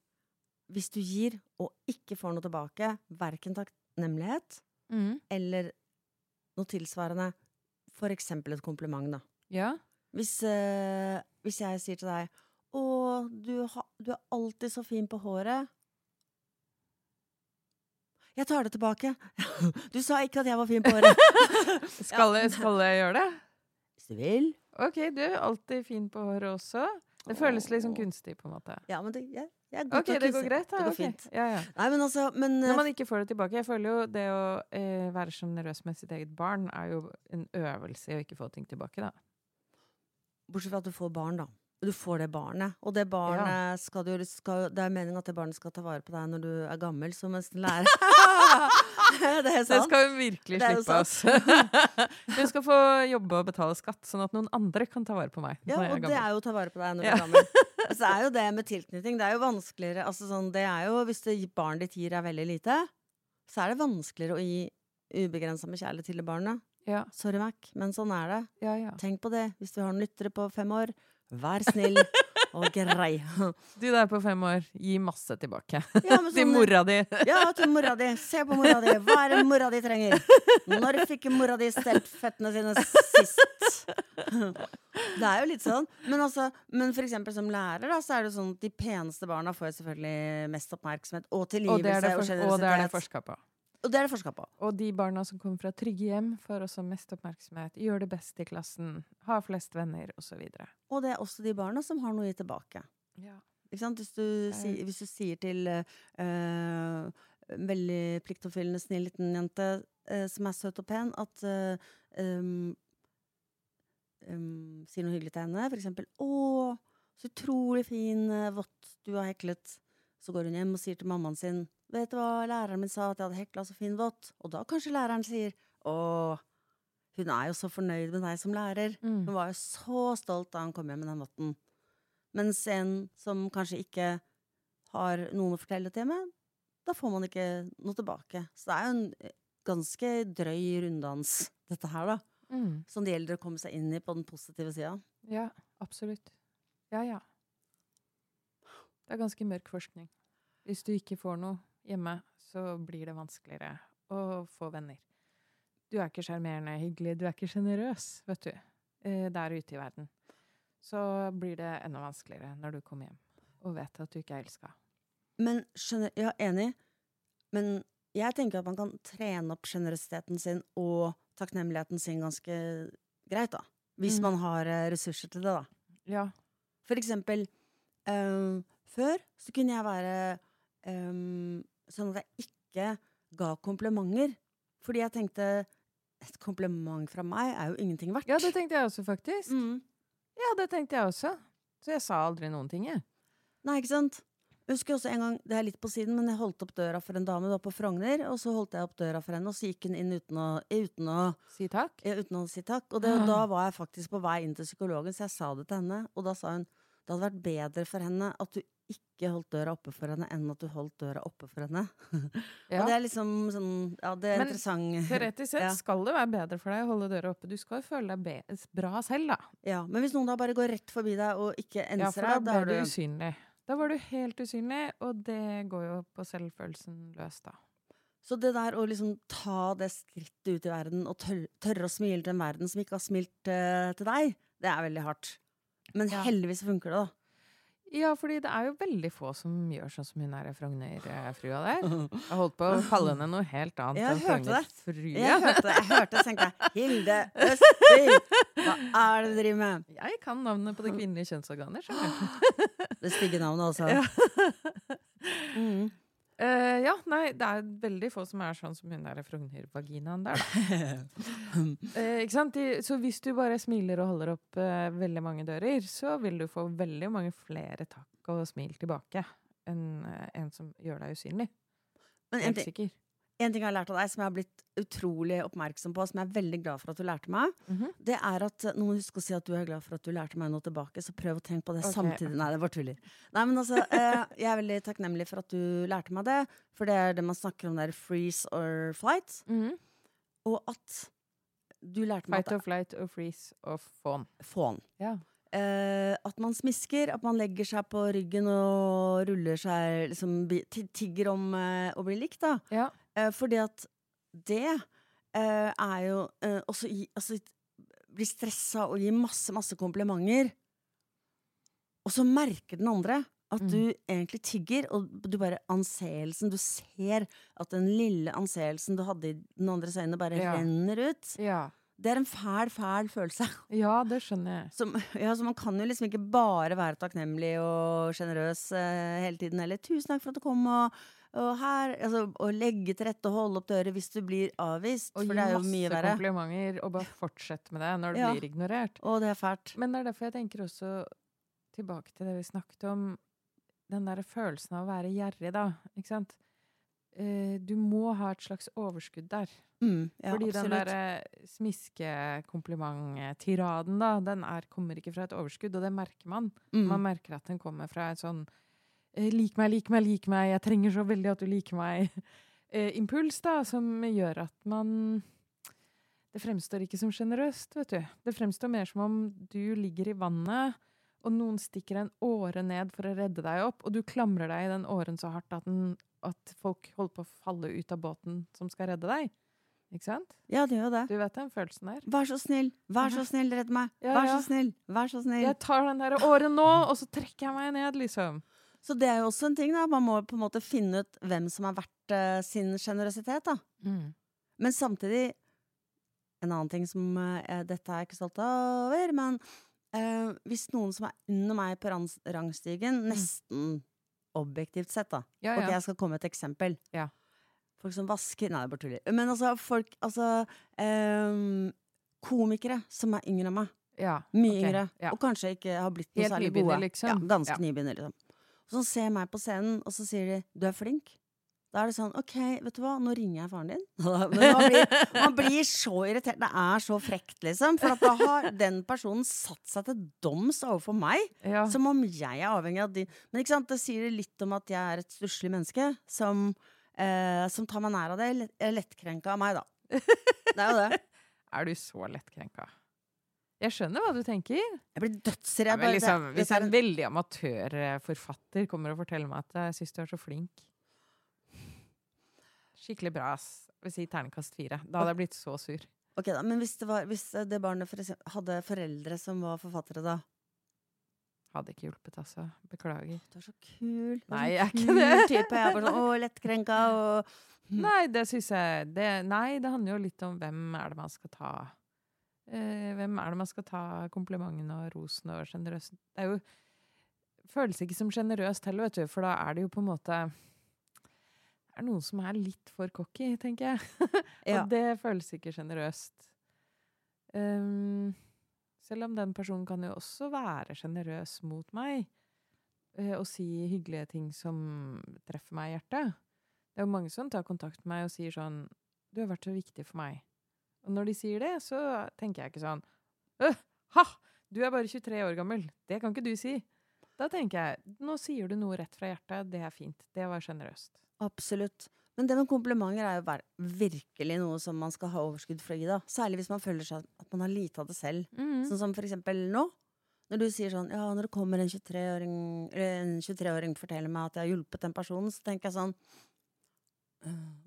hvis du gir og ikke får noe tilbake, verken takknemlighet Mm. eller noe tilsvarende, for eksempel et kompliment, da. Ja. Hvis, eh, hvis jeg sier til deg 'Å, du, ha, du er alltid så fin på håret'. Jeg tar det tilbake. Du sa ikke at jeg var fin på håret. Skal, jeg, skal jeg gjøre det? Hvis du vil. OK, du er alltid fin på håret også. Det føles sånn kunstig, på en måte. Ja, men det, jeg, jeg er god OK, til å det går greit, da. Det går okay. fint. Ja, ja. Nei, men altså men, eh, Når man ikke får det tilbake. Jeg føler jo det å eh, være sjenerøs med sitt eget barn er jo en øvelse i å ikke få ting tilbake, da. Bortsett fra at du får barn, da. Du får det barnet. Og det barnet skal du skal, Det er meningen at det barnet skal ta vare på deg når du er gammel, så mens den lærer Det er sant. Det skal hun virkelig slippe, altså. Hun skal få jobbe og betale skatt, sånn at noen andre kan ta vare på meg. Ja, og det er jo å ta vare på deg når du er gammel. Så er jo det med tilknytning. Det er jo vanskeligere altså sånn, det er jo, Hvis det barnet ditt gir er veldig lite, så er det vanskeligere å gi ubegrensa med kjærlighet til barnet. Ja, Sorry, Mac, men sånn er det. ja, ja. Tenk på det. Hvis du har noen lyttere på fem år, vær snill og grei. Du der på fem år, gi masse tilbake. Ja, sånn, Til mora di. Ja, til mora di. Se på mora di. Hva er det mora di trenger? Når fikk mora di stelt føttene sine sist? Det er jo litt sånn. Men, altså, men for eksempel som lærer, da, så er det sånn at de peneste barna får selvfølgelig mest oppmerksomhet. Og Og det tilgivelse er det, og, generøsitet. og det er det forska på. Og det er det forska på. Og de barna som kommer fra trygge hjem, får også mest oppmerksomhet, gjør det best i klassen, har flest venner, osv. Og det er også de barna som har noe å gi tilbake. Ja. Hvis, du, si, hvis du sier til en veldig pliktoppfyllende, snill liten jente eh, som er søt og pen, at eh, um, um, Sier noe hyggelig til henne, for eksempel 'Å, så utrolig fin vått du har heklet'. Så går hun hjem og sier til mammaen sin 'Vet du hva, læreren min sa at jeg hadde hekla så fin vott'. Og da kanskje læreren sier 'Å, hun er jo så fornøyd med deg som lærer'. Mm. Hun var jo så stolt da han kom hjem med den votten. Mens en som kanskje ikke har noen å fortelle til med, da får man ikke noe tilbake. Så det er jo en eh, ganske drøy runddans, dette her, da. Mm. Som det gjelder å komme seg inn i på den positive sida. Ja, absolutt. Ja, ja. Det er ganske mørk forskning. Hvis du ikke får noe hjemme, så blir det vanskeligere å få venner. Du er ikke sjarmerende, hyggelig, du er ikke sjenerøs, vet du, eh, der ute i verden. Så blir det enda vanskeligere når du kommer hjem og vet at du ikke er elska. Men skjønner, ja, enig. Men jeg tenker at man kan trene opp sjenerøsiteten sin og takknemligheten sin ganske greit, da. Hvis Mm. man har eh, ressurser til det, da. Ja. For eksempel eh, Før så kunne jeg være um, sånn at jeg ikke ga komplimenter. Fordi jeg tenkte et kompliment fra meg er jo ingenting verdt. ja, det tenkte jeg også, faktisk. mm. Ja, det tenkte jeg også. Så jeg sa aldri noen ting, jeg. Nei, ikke sant? Jeg husker også en gang, det er litt på siden, men jeg holdt opp døra for en dame da på Frogner, og så holdt jeg opp døra for henne, og så gikk hun inn uten å, uten å, Si takk. ja, uten å si takk. Og det, Ah. da var jeg faktisk på vei inn til psykologen, så jeg sa det til henne, og da sa hun det hadde vært bedre for henne at du ikke holdt døra oppe for henne, enn at du holdt døra oppe for henne. Ja. Og det er liksom sånn Ja, det er Men interessant. Teoretisk sett Ja. skal det være bedre for deg å holde døra oppe. Du skal jo føle deg bra selv, da. Ja, men hvis noen da bare går rett forbi deg og ikke Ja, enser for da deg, da ble du usynlig. Da var du helt usynlig, og det går jo på selvfølelsen løs, da. Så det der å liksom ta det skrittet ut i verden og tørre, tørre å smile til en verden som ikke har smilt uh, til deg, det er veldig hardt. Men Ja. heldigvis funker det, da. Ja, fordi det er jo veldig få som gjør sånn som hun er Frogner-frua der. Jeg holdt på å kalle henne noe helt annet Jeg enn. Frogner-frua. Jeg hørte det, jeg hørte det, tenkte jeg Hilde Østby! Hva er det du driver med? Jeg kan navnet på det kvinnelige kjønnsorganet, skjønner du. Det stygge navnet også. Ja. Mm. Eh, ja, nei, det er veldig få som er sånn som hun der Frogner-vaginaen der, da. uh, ikke sant? De, så hvis du bare smiler og holder opp uh, veldig mange dører, så vil du få veldig mange flere takk og smil tilbake enn en som gjør deg usynlig. Men en ting, sikker. En ting jeg har lært av deg, som jeg har blitt utrolig oppmerksom på, som jeg er veldig glad for at du lærte meg, Mhm. det er at noen husker å si at du er glad for at du lærte meg noe tilbake, så prøv å tenke på det okay. samtidig. Nei, det var tuller. Nei, men altså, eh, jeg er veldig takknemlig for at du lærte meg det, for det er det man snakker om der freeze or flight. -hmm. Og at Du lærte meg Fight or flight or freeze or fawn. Fawn. Ja. Eh, at man smisker, at man legger seg på ryggen og ruller seg liksom, Tigger om eh, å bli likt, da. ja. Eh, fordi at det eh, er jo eh, også gi, altså, Bli stressa og gi masse, masse komplimenter. Og så merker den andre at Mm. du egentlig tigger, og du bare anseelsen Du ser at den lille anseelsen du hadde i den andres øyne, bare Ja. renner ut. Ja. Det er en fæl, fæl følelse. ja, det skjønner jeg. Som, ja, så man kan jo liksom ikke bare være takknemlig og sjenerøs eh, hele tiden heller. Tusen takk for at du kom, og, og her altså, å legge til rette og holde opp dører hvis du blir avvist. Og for det er jo masse mye verre. komplimenter, og bare fortsett med det når du Ja. blir ignorert. Og det er fælt. Men det er derfor jeg tenker også tilbake til det vi snakket om, den der følelsen av å være gjerrig, da. Ikke sant? Eh, du må ha et slags overskudd der. Mm, ja, Fordi den absolutt. der smiskekompliment-tiraden, da, den er, kommer ikke fra et overskudd, og det merker man. mm. Man merker at den kommer fra et sånn lik meg, lik meg, lik meg, jeg trenger så veldig at du liker meg. Eh, impuls, da, som gjør at man Det fremstår ikke som sjenerøst, vet du. Det fremstår mer som om du ligger i vannet, og noen stikker en åre ned for å redde deg opp, og du klamrer deg i den åren så hardt at, den, at folk holder på å falle ut av båten som skal redde deg. Ikke sant? Ja, det gjør det. Du vet den følelsen der? Vær så snill, vær så snill, redd meg. Ja, Vær ja. så snill, vær så snill. Jeg tar den der åren nå, og så trekker jeg meg ned, liksom. Så det er jo også en ting, da. Man må på en måte finne ut hvem som har vært uh, sin sjenerøsitet, da. Men samtidig En annen ting som uh, Dette er jeg ikke stolt over, men uh, hvis noen som er under meg på rangstigen, nesten objektivt sett, da Ja, Ok, jeg skal komme med et eksempel. Ja. Folk som vasker Nei, det er bare tuller. Men altså, folk Altså um, Komikere som er yngre enn meg. ja. Mye okay. yngre. Ja. Og kanskje ikke har blitt noe Helt særlig nybegynner, gode. liksom. Ja, ganske Ja. nybegynner, liksom. Og så ser meg på scenen, og så sier de 'du er flink'. Da er det sånn 'ok, vet du hva, nå ringer jeg faren din'. Man blir, man blir så irritert. Det er så frekt, liksom. For at da har den personen satt seg til doms overfor meg. Ja. Som om jeg er avhengig av din Men ikke sant, det sier litt om at jeg er et stusslig menneske som, eh, som tar meg nær av det. Lett, lettkrenka av meg, da. Det er jo det. Er du så lettkrenka? Jeg skjønner hva du tenker. Jeg blir dødsredd. Ja, liksom, hvis en veldig amatørforfatter kommer og forteller meg at jeg syns du er så flink Skikkelig bra, ass. Jeg vil si ternekast fire. Da hadde jeg blitt så sur. Ok da, Men hvis det, var, hvis det barnet for eksempel, hadde foreldre som var forfattere, da? Hadde ikke hjulpet, altså. Beklager. Du er så kul. Nei, jeg er ikke kul det. Type. Jeg er bare sånn, å, lettkrenka og Nei, det syns jeg det, Nei, det handler jo litt om hvem er det man skal ta eh, Hvem er det man skal ta komplimentene og rosen og sjenerøst Det er jo Føles ikke som sjenerøst heller, vet du, for da er det jo på en måte Det er noen som er litt for cocky, tenker jeg. Ja. Og det føles ikke sjenerøst. Um, selv om den personen kan jo også være sjenerøs mot meg eh, og si hyggelige ting som treffer meg i hjertet. Det er jo mange som tar kontakt med meg og sier sånn 'Du har vært så viktig for meg'. Og når de sier det, så tenker jeg ikke sånn «Øh, Ha! Du er bare 23 år gammel. Det kan ikke du si. Da tenker jeg nå sier du noe rett fra hjertet. Det er fint. Det var sjenerøst. Absolutt. Men det med komplimenter er jo virkelig noe som man skal ha overskudd for å gi. da. Særlig hvis man føler seg at man har lite av det selv. Sånn som for eksempel nå. Når du sier sånn Ja, når det kommer en 23-åring eller en 23-åring forteller meg at jeg har hjulpet den personen, så tenker jeg sånn «Øh,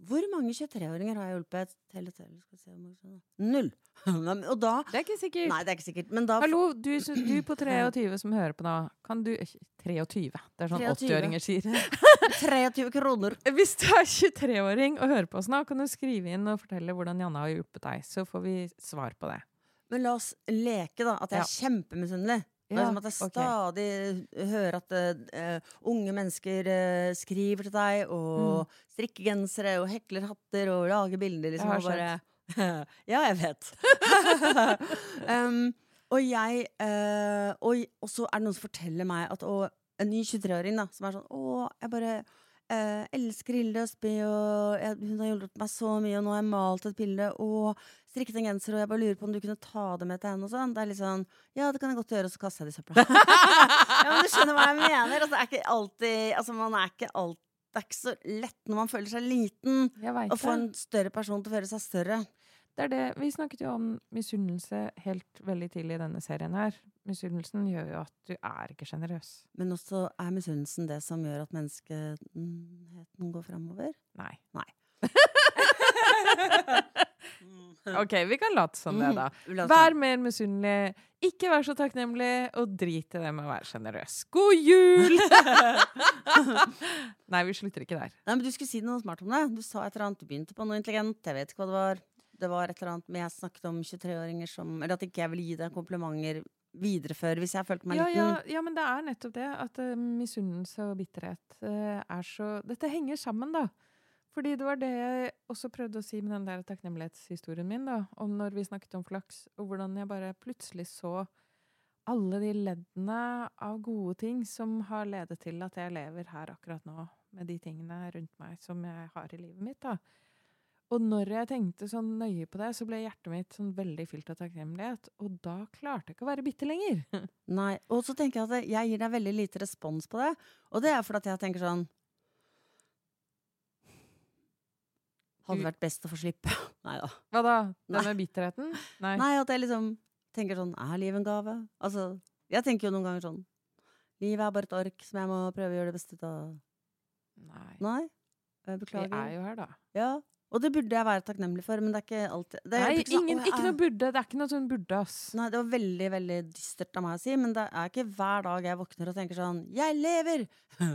Hvor mange 23-åringer har jeg hjulpet? Telle, telle, skal se. Null! Og da Det er ikke sikkert. Nei, det er ikke sikkert. Men da Hallo, du, du på 23 som hører på nå. Kan du 23. Det er sånn 80-åringer sier. 23 kroner. Hvis du er 23-åring og hører på oss nå, kan du skrive inn og fortelle hvordan Janne har hjulpet deg. Så får vi svar på det. Men la oss leke, da. At jeg er kjempemisunnelig. Det er som at jeg stadig hører at uh, unge mennesker uh, skriver til deg, og Mm. strikker gensere, og hekler hatter, og lager bilder, liksom. har Og bare Ja, jeg vet. um, og jeg uh, og, og så er det noen som forteller meg at og, en ny 23-åring da, som er sånn Å, jeg bare eh, elsker Hilde Østby, og jeg, hun har hjulpet meg så mye, og nå har jeg malt et bilde, og strikket en genser, og jeg bare lurer på om du kunne ta det med til henne og sånn. Det er litt sånn Ja, det kan jeg godt gjøre, og så kaster jeg det i søpla. ja, men du skjønner hva jeg mener? Altså, er ikke alltid Altså, man er ikke alltid det er ikke så lett når man føler seg liten, å få en større person til å føle seg større. Det er det. Vi snakket jo om misunnelse helt veldig tidlig i denne serien her. Misunnelsen gjør jo at du er ikke sjenerøs. Men også er misunnelsen det som gjør at menneskeheten går framover? Nei. Nei. OK, vi kan late som det, da. Mm, oss Vær mer misunnelig, ikke vær så takknemlig, og drit i det med å være sjenerøs. God jul! Nei, vi slutter ikke der. Nei, men Du skulle si noe smart om det. Du sa et eller annet, du begynte på noe intelligent. Jeg vet ikke hva det var. Det var et eller annet men jeg snakket om 23-åringer som Eller at ikke jeg ville gi deg komplimenter videreføre hvis jeg følte meg Ja, liten. ja, ja, men det er nettopp det. At uh, misunnelse og bitterhet uh, er så Dette henger sammen, da. Fordi det var det jeg også prøvde å si med den der takknemlighetshistorien min, da, om når vi snakket om flaks, og hvordan jeg bare plutselig så alle de leddene av gode ting som har ledet til at jeg lever her akkurat nå, med de tingene rundt meg som jeg har i livet mitt, da. Og når jeg tenkte sånn nøye på det, så ble hjertet mitt sånn veldig fylt av takknemlighet. Og da klarte jeg ikke å være bitte lenger. Nei, Og så tenker jeg at jeg gir deg veldig lite respons på det. Og det er fordi jeg tenker sånn Hadde vært best å få slippe. Nei da. Hva da? Det med bitterheten? Nei. Nei, at jeg liksom tenker sånn Er livet en gave? Altså, jeg tenker jo noen ganger sånn Livet er bare et ark som jeg må prøve å gjøre det beste ut av. Nei. Nei? Beklager. Vi er jo her, da. Ja. Og det burde jeg være takknemlig for, men det er ikke alltid det er Nei, ikke ingen, «Å, ikke noe burde. Det er ikke noe sånn burde, ass. Nei, det var veldig, veldig dystert av meg å si, men det er ikke hver dag jeg våkner og tenker sånn Jeg lever!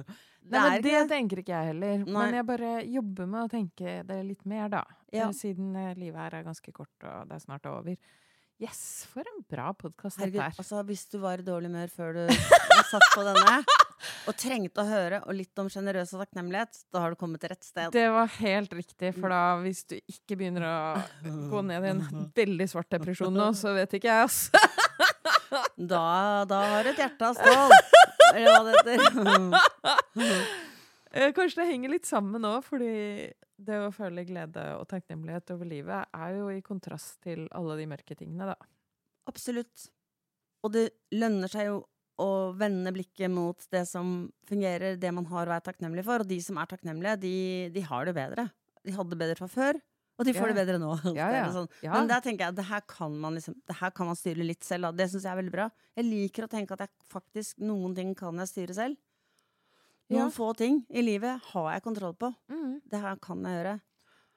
Det Nei, men det ikke tenker ikke jeg heller. Nei. Men jeg bare jobber med å tenke det litt mer, da. Ja. Eh, Siden eh, livet her er ganske kort, og det er snart over. Yes, for en bra podkast dette Herregud, er. altså hvis du var i dårlig humør før du satt på denne, og trengte å høre og litt om sjenerøs og takknemlighet, da har du kommet til rett sted. Det var helt riktig, for da hvis du ikke begynner å gå ned i en veldig svart depresjon nå, så vet ikke jeg, altså. Da, da har du et hjerte av stål! Eller hva det heter. Eh, Kanskje det henger litt sammen nå, fordi det å føle glede og takknemlighet over livet er jo i kontrast til alle de mørke tingene, da. Absolutt. Og det lønner seg jo å vende blikket mot det som fungerer, det man har å være takknemlig for. Og de som er takknemlige, de, de har det bedre. De hadde det bedre fra før, og de får det bedre nå. Ja, Det ja. sånn. Men der tenker jeg det her kan man liksom Det her kan man styre litt selv. Da. Det syns jeg er veldig bra. Jeg liker å tenke at jeg faktisk noen ting kan jeg styre selv. Noen få ting i livet har jeg kontroll på. Mm. Det her kan jeg gjøre.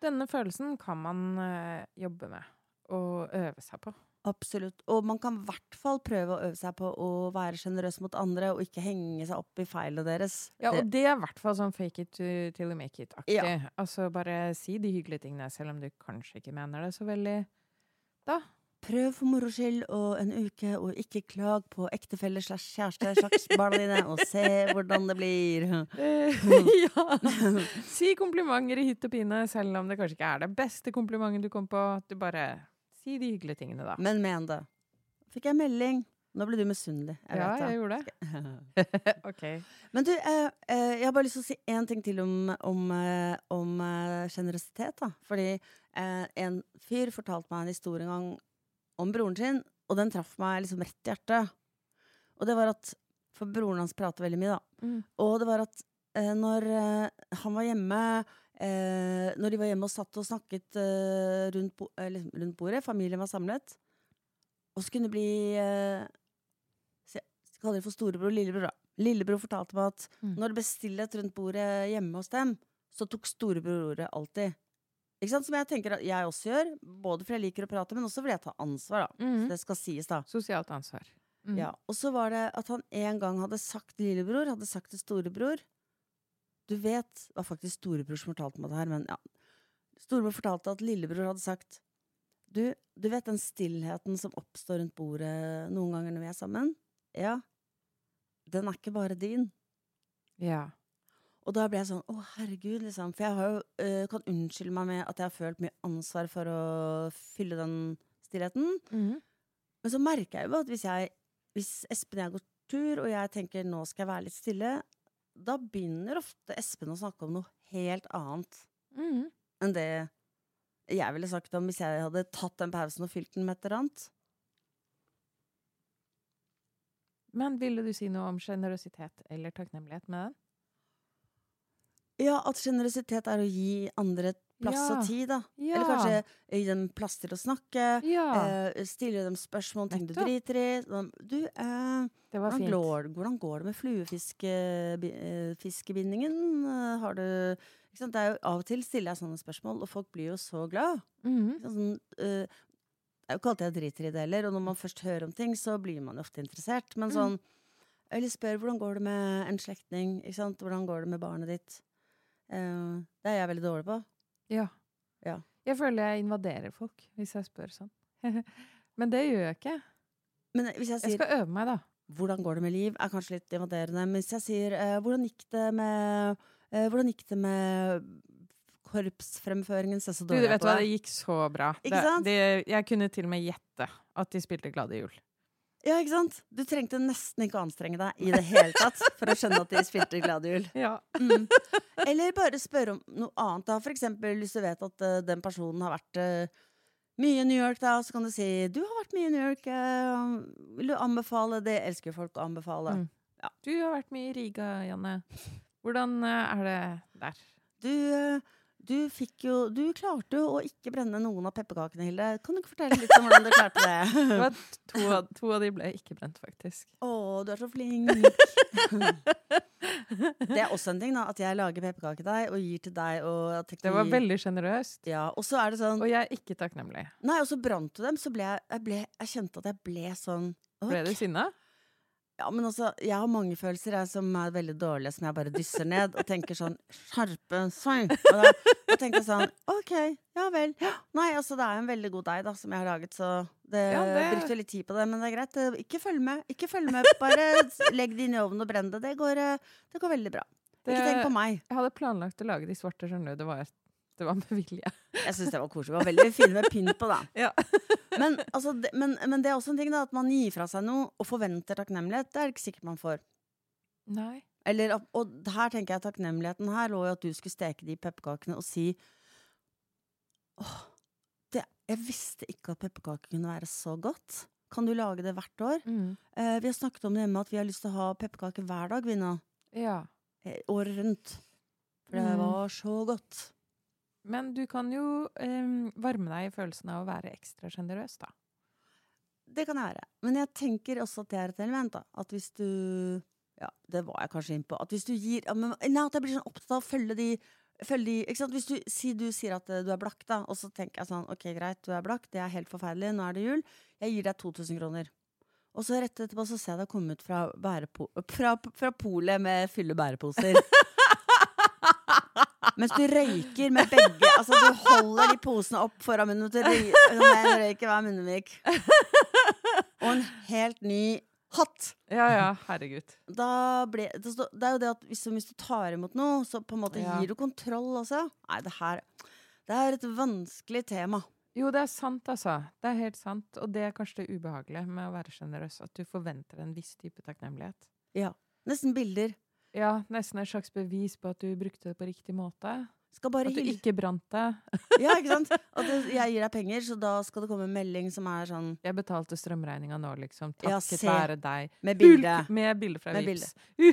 Denne følelsen kan man eh, jobbe med og øve seg på. Absolutt. Og man kan i hvert fall prøve å øve seg på å være sjenerøs mot andre, og ikke henge seg opp i feilene deres. Ja, og det er i hvert fall sånn fake it till you make it-aktig. Ja. Altså bare si de hyggelige tingene, selv om du kanskje ikke mener det så veldig. Da. Prøv for moro skyld og en uke, og ikke klag på ektefelle slash kjæreste slags barna dine, og se hvordan det blir. Eh, ja. Si komplimenter i hytt og pine, selv om det kanskje ikke er det beste komplimentet du kom på. Du bare si de hyggelige tingene, da. Men men det. Fikk jeg melding. Nå ble du misunnelig. Jeg ja, jeg gjorde det. OK. Men du, eh, eh, jeg har bare lyst til å si én ting til om, om, eh, om eh, generøsitet. da. Fordi eh, en fyr fortalte meg en historie en gang om broren sin, og den traff meg liksom rett i hjertet. Og det var at For broren hans prater veldig mye, da. Mm. Og det var at når han var hjemme eh, Når de var hjemme og satt og snakket eh, rundt, bo eh, rundt bordet, familien var samlet, og så kunne det bli eh, se- kaller det for storebror lillebror. da. Lillebror fortalte meg at Mm. når det ble stillhet rundt bordet hjemme hos dem, så tok storebror ordet alltid. Ikke sant? Som jeg tenker at jeg også gjør, både fordi jeg liker å prate, men også fordi jeg tar ansvar. da. Mm. Så det skal sies, da. Sosialt ansvar. Mm. Ja, og så var det at han en gang hadde sagt lillebror, hadde sagt til storebror Du vet, det var faktisk storebror som fortalte meg det her, men ja. Storebror fortalte at lillebror hadde sagt du, du vet den stillheten som oppstår rundt bordet noen ganger når vi er sammen? Ja. Den er ikke bare din. ja. Og da ble jeg sånn, å herregud, liksom. For jeg har jo, uh, kan unnskylde meg med at jeg har følt mye ansvar for å fylle den stillheten. Mhm. Men så merker jeg jo at hvis, jeg, hvis Espen og jeg går tur, og jeg tenker nå skal jeg være litt stille, da begynner ofte Espen å snakke om noe helt annet mm. enn det jeg ville sagt om hvis jeg hadde tatt den pausen og fylt den med et eller annet. Men ville du si noe om sjenerøsitet eller takknemlighet med den? Ja, at sjenerøsitet er å gi andre et plass Ja. og tid, da. Ja. Eller kanskje gi dem plass til å snakke. Ja, Eh, stille dem spørsmål om ting du driter i. Sånn, Du, eh, det var hvordan, går, hvordan går det med fluefiskebindingen? Eh, har du? Det er jo, av og til stiller jeg sånne spørsmål, og folk blir jo så glad. Mhm. Sånn, eh, det er jo ikke alltid jeg driter i det heller, og når man først hører om ting, så blir man jo ofte interessert. Men Mm. sånn Eller spør hvordan går det med en slektning? Hvordan går det med barnet ditt? Eh, det er jeg veldig dårlig på. Ja. Ja. Jeg føler jeg invaderer folk hvis jeg spør sånn. Men det gjør jeg ikke. Men hvis jeg Jeg skal øve meg, da. 'hvordan går det med liv', er kanskje litt invaderende. Men hvis jeg sier eh, 'hvordan gikk det med eh, Hvordan gikk det med korpsfremføringen', så så dårlig Du, vet på hva, det. det gikk så bra. Det- det- jeg kunne til og med gjette at de spilte Glade jul. Ja, ikke sant? Du trengte nesten ikke å anstrenge deg i det hele tatt for å skjønne at de spilte gladehjul. Ja. Mm. Eller bare spørre om noe annet. da For eksempel hvis du vet at uh, den personen har vært uh, mye i New York, da, så kan du si 'du har vært mye i New York', Uh, vil du anbefale det? Elsker folk å anbefale. Mm. Du har vært mye i Riga, Janne. Hvordan er det der? Du, du jo Du klarte jo å ikke brenne noen av pepperkakene, Hilde. Kan du ikke fortelle litt om hvordan du klarte det? Det to, av- to av de ble ikke brent, faktisk. Å, du er så flink. Det er også en ting, da. At jeg lager pepperkakedeig og gir til deg. Og Det var veldig sjenerøst. ja, Og så er det sånn Og jeg er ikke takknemlig. Nei, og så brant du dem, så ble jeg, jeg, ble, jeg kjente at jeg ble sånn Ble du sinna? Ja, men altså, jeg har mange følelser jeg, som er veldig dårlige, som jeg bare dysser ned og tenker sånn Skjerpe seg! Og da, da tenker sånn OK, ja vel. Nei, altså, det er en veldig god deig da, som jeg har laget, så det, Ja, det- brukte litt tid på det, men det er greit. Ikke følg med. Ikke følg med. Bare legg det inn i ovnen og brenn det. Det går, eh, det går veldig bra. Ikke tenk på meg. Jeg hadde planlagt å lage de svarte, skjønner du. Det var, det var med vilje. Jeg syns det var koselig. Det var veldig fint med pynt på, da. Ja. Men, altså, det, men, men det er også en ting, da, at man gir fra seg noe og forventer takknemlighet. Det er det ikke sikkert man får. Nei. Eller, og her tenker jeg takknemligheten her lå jo at du skulle steke de pepperkakene og si Åh, det, jeg visste ikke at pepperkaker kunne være så godt. Kan du lage det hvert år? Mm. Eh, vi har snakket om det hjemme at vi har lyst til å ha pepperkaker hver dag, vi nå. Ja. Eh, året rundt. For det Mm. var så godt. Men du kan jo em, varme deg i følelsen av å være ekstra sjenerøs, da. Det kan jeg være. Men jeg tenker også at det er et element. da At hvis du Ja, det var jeg kanskje inn på. At hvis du gir ja, men, Nei, at jeg blir sånn opptatt av å følge de, følge de ikke sant? Hvis du, si du sier at eh, du er blakk, da, og så tenker jeg sånn Ok, greit, du er blakk, det er helt forferdelig, nå er det jul. Jeg gir deg 2000 kroner. Og så rett etterpå så ser jeg deg komme ut fra, bærepo fra, fra polet med fylle bæreposer. Mens du røyker med begge Altså, du holder de posene opp foran munnen. til Du røyker hver munnvik. Og en helt ny hatt. Ja ja, herregud. Da ble, det, er jo det at hvis, hvis du tar imot noe, så på en måte Ja. gir du kontroll også. Nei, det her Det er et vanskelig tema. Jo, det er sant, altså. Det er helt sant. Og det er kanskje det ubehagelige med å være sjenerøs. At du forventer en viss type takknemlighet. Ja. Nesten bilder. Ja, nesten et slags bevis på at du brukte det på riktig måte. Skal bare At du ikke brant det. Ja, ikke sant? At jeg gir deg penger, så da skal det komme en melding som er sånn Jeg betalte strømregninga nå, liksom. Takket ja, være deg. med bilde. Med bilde fra Med Vipps.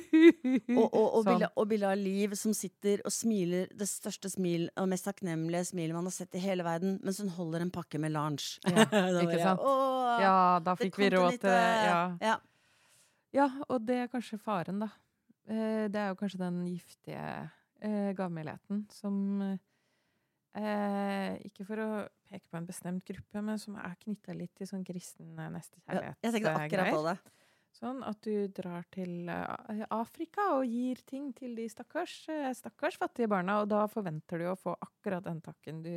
Og, og, og, Sånn. bilde, og bilde av Liv som sitter og smiler det største smil og mest takknemlige smilet man har sett i hele verden, mens hun holder en pakke med Lange. Ja, ikke sant? «Åh, Ja, da fikk vi råd til Ja. Ja. ja, og det er kanskje faren, da. Eh, det er jo kanskje den giftige eh, gavmildheten som eh, Ikke for å peke på en bestemt gruppe, men som er knytta litt til sånn kristen eh, Ja, nestekjærlighet. jeg tenkte akkurat på det. Sånn at du drar til Afrika og gir ting til de stakkars, stakkars fattige barna, og da forventer du å få akkurat den takken du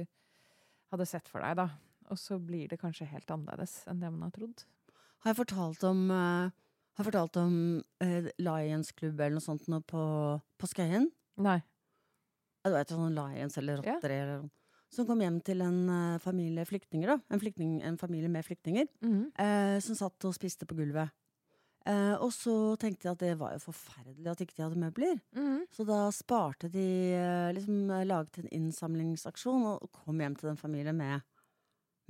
hadde sett for deg, da. Og så blir det kanskje helt annerledes enn det man har trodd. Har jeg fortalt om eh, Har fortalt om eh, Lions Club eller noe sånt nå på, på Skøyen? Nei. Ja, Du vet sånn Lions eller Ja. Rotter eller noe. Som kom hjem til en eh, familie flyktninger, da. En, flyktning, en familie med flyktninger. Mhm. eh, som satt og spiste på gulvet. Eh, og så tenkte de at det var jo forferdelig at ikke de hadde møbler. Mhm. Så da sparte de eh, liksom Laget en innsamlingsaksjon og kom hjem til den familien med,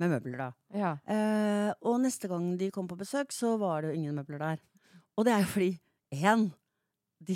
med møbler, da. Ja. Eh, og neste gang de kom på besøk, så var det jo ingen møbler der. Og det er jo fordi én de,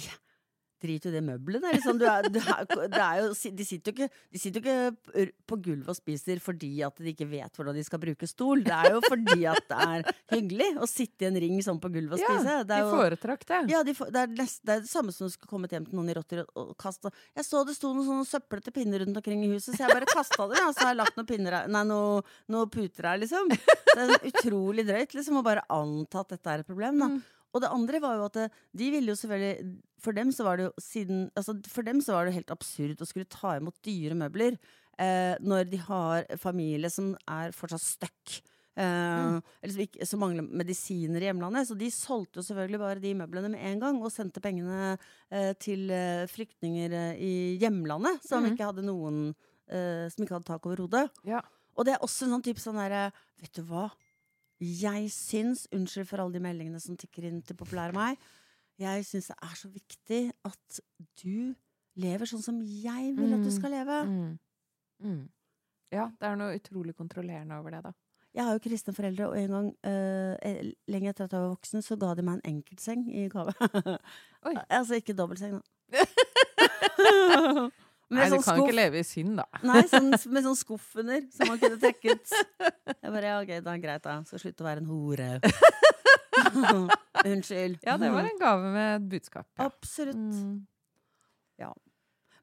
driter jo i det møbelet. Det er liksom, du er, du er, det er jo, de sitter jo ikke, de sitter jo ikke på gulvet og spiser fordi at de ikke vet hvordan de skal bruke stol. Det er jo fordi at det er hyggelig å sitte i en ring sånn på gulvet og spise. Ja, de foretrakk det. ja, de det, er nest, det er det samme som du skulle kommet hjem til noen i rotter og, og kaste Jeg så det sto noen sånne søplete pinner rundt omkring i huset, så jeg bare kasta dem. Og så har jeg lagt noen pinner her, nei, noen, noen puter her, liksom. Det er utrolig drøyt liksom, å bare anta at dette er et problem. Da. Mm. Og det andre var jo at de ville jo selvfølgelig For dem så var det jo siden altså For dem så var det helt absurd å skulle ta imot dyre møbler eh, når de har familie som er fortsatt stuck. Eh, eller som, ikke, som mangler medisiner i hjemlandet. Så de solgte jo selvfølgelig bare de møblene med en gang og sendte pengene eh, til eh, flyktninger eh, i hjemlandet som mm. ikke hadde noen eh, Som ikke hadde tak over hodet. Ja. Og det er også en sånn type sånn derre Vet du hva? Jeg syns, unnskyld for alle de meldingene som tikker inn til populære meg, jeg syns det er så viktig at du lever sånn som jeg vil at du Mm. skal leve. Mm. Mm. Ja, det er noe utrolig kontrollerende over det, da. Jeg har jo kristne foreldre, og en gang eh, lenge etter at jeg var voksen, så ga de meg en enkeltseng i gave. Altså ikke dobbeltseng, da. Nei, du sånn kan skuff. ikke leve i synd, da. Nei, sånn, med sånn skuff under, som man kunne trekke ut. Jeg bare, ja, ok, da er greit, da. Skal slutte å være en hore. Unnskyld. Ja, det var en gave med et budskap. Ja. Absolutt. Mm.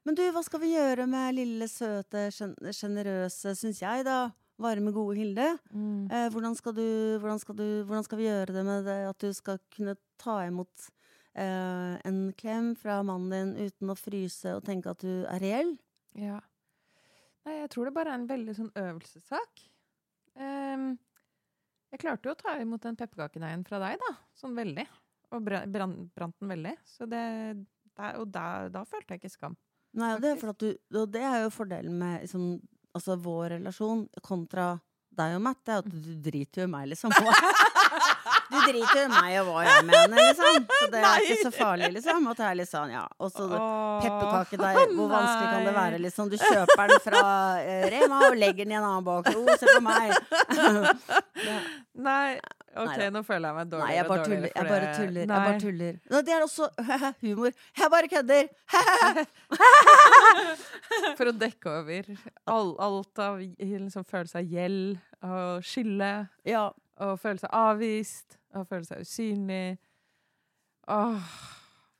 Men du, hva skal vi gjøre med lille, søte, sjen- sjenerøse, syns jeg, da? Varme, gode Hilde. Mm. Eh, hvordan, skal du, hvordan, skal du, hvordan skal vi gjøre det med det at du skal kunne ta imot eh, en klem fra mannen din uten å fryse og tenke at du er reell? Ja. Nei, jeg tror det bare er en veldig sånn øvelsessak. Um, jeg klarte jo å ta imot den pepperkakedeigen fra deg, da. Sånn veldig. Og brant, brant den veldig. Så det, der, og da, da følte jeg ikke skam. Nei, og det, er du, og det er jo fordelen med liksom, altså, vår relasjon kontra deg og Matt. Det er at du driter jo i meg, liksom. Du driter i meg og hva jeg mener, liksom. Så det er ikke så farlig, liksom. At det er litt sånn, ja. Og så pepperkakedeig, hvor vanskelig kan det være, liksom? Du kjøper den fra eh, Rema og legger den i en annen bakro. Se på meg! Nei, OK, Nei, nå føler jeg meg dårligere Nei, jeg bare tuller. Jeg bare tuller. Jeg bare tuller. Nå, Det er også humor. Jeg bare kødder! For å dekke over all, alt av liksom, følelse av gjeld og skylde Ja. Og føle seg avvist og føle seg usynlig. Åh,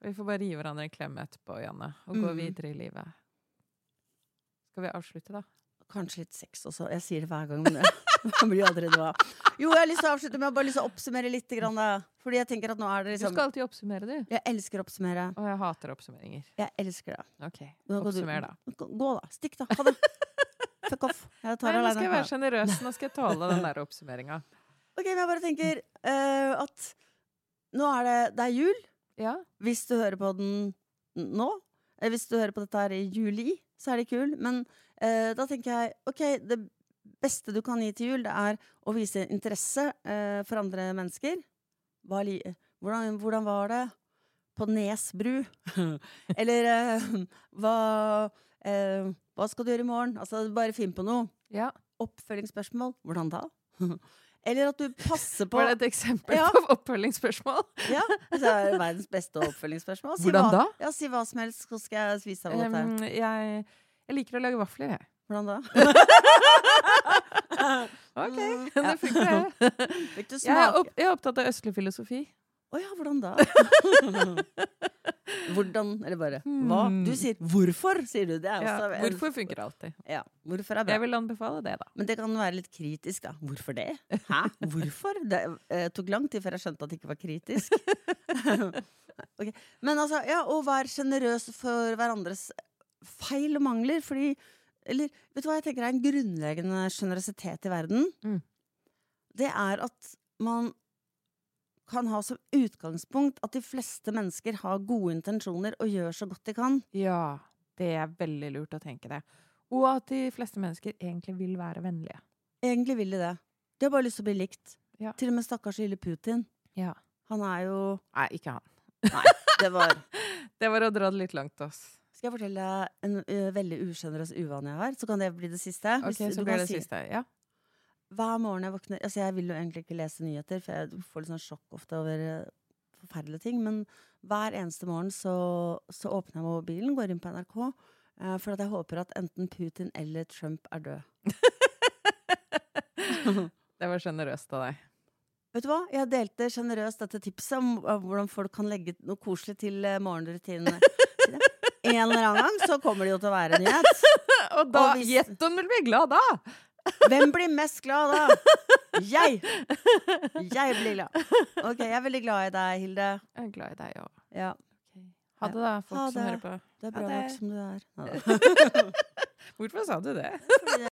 vi får bare gi hverandre en klem etterpå, Janne, og gå Mm. videre i livet. Skal vi avslutte, da? Kanskje litt sex også. Jeg sier det hver gang, men det blir aldri noe. Jo, jeg har lyst til å avslutte med å bare lyst til å oppsummere litt. Grann. Fordi jeg tenker at nå er det liksom Du skal alltid oppsummere, du. Jeg elsker å oppsummere. Og jeg hater oppsummeringer. Jeg elsker det. OK, oppsummer, da. Gå, da. Stikk, da. Ha det. Fuck off. Jeg tar Nei, nå skal jeg være sjenerøs. Nå skal jeg tåle den der oppsummeringa. Ok, men jeg bare tenker eh, at nå er det Det er jul. Ja. Hvis du hører på den nå. Eh, Hvis du hører på dette her i juli, så er det kul. Men eh, da tenker jeg OK, det beste du kan gi til jul, det er å vise interesse eh, for andre mennesker. Hva, hvordan, hvordan var det på Nesbru? Eller eh, hva, hva skal du gjøre i morgen? Altså, bare finn på noe. ja. Oppfølgingsspørsmål. Hvordan da? Eller at du passer på Var det et eksempel Ja. på oppfølgingsspørsmål? Ja, det er verdens beste oppfølgingsspørsmål. Si Hvordan hva, da? Ja, Si hva som helst, så skal jeg vise deg hva dette er. Um, jeg, jeg liker å lage vafler, jeg. Hvordan da? OK, Mm, det ja. funker, det. Fikk du Jeg er, opp, jeg er opptatt av østlig filosofi. Å ja, hvordan da? hvordan Eller bare hva? Hmm. Du sier 'hvorfor', sier du. Det er Ja, også hvorfor funker alltid. Ja, hvorfor er bra. Jeg vil anbefale det, da. Men det kan være litt kritisk, da. Hvorfor det? Hæ? Hvorfor? Det eh, tok lang tid før jeg skjønte at det ikke var kritisk. okay. Men altså, ja, å være sjenerøs for hverandres feil og mangler, fordi Eller vet du hva jeg tenker er en grunnleggende sjenerøsitet i verden? Mm. Det er at man kan ha som utgangspunkt at de fleste mennesker har gode intensjoner og gjør så godt de kan. Ja, det er veldig lurt å tenke det. Og at de fleste mennesker egentlig vil være vennlige. Egentlig vil de det. De har bare lyst til å bli likt. Ja. Til og med stakkars lille Putin. Ja. Han er jo Nei, ikke han. Nei, det var Det var å dra det litt langt, ass. Skal jeg fortelle en ø, veldig usjenerøs uvane jeg har? Så kan det bli det siste. Ok, så blir det si- siste. Ja. Hver morgen jeg våkner Altså, jeg vil jo egentlig ikke lese nyheter, for jeg får litt sånn sjokk ofte over forferdelige ting. Men hver eneste morgen så, så åpner jeg mobilen, går inn på NRK, eh, for at jeg håper at enten Putin eller Trump er død. Det var sjenerøst av deg. Vet du hva? Jeg delte sjenerøst dette tipset om eh, hvordan folk kan legge noe koselig til eh, morgenrutinene. En eller annen gang så kommer det jo til å være en nyhet. Og da Gjett om du blir glad da! Hvem blir mest glad da? Jeg! Jeg blir glad. Ok, jeg er veldig glad i deg, Hilde. Jeg er glad i deg òg. Ja, Ha det, da, folk som hører på. du er bra nok som du er. Hvorfor sa du det? Fordi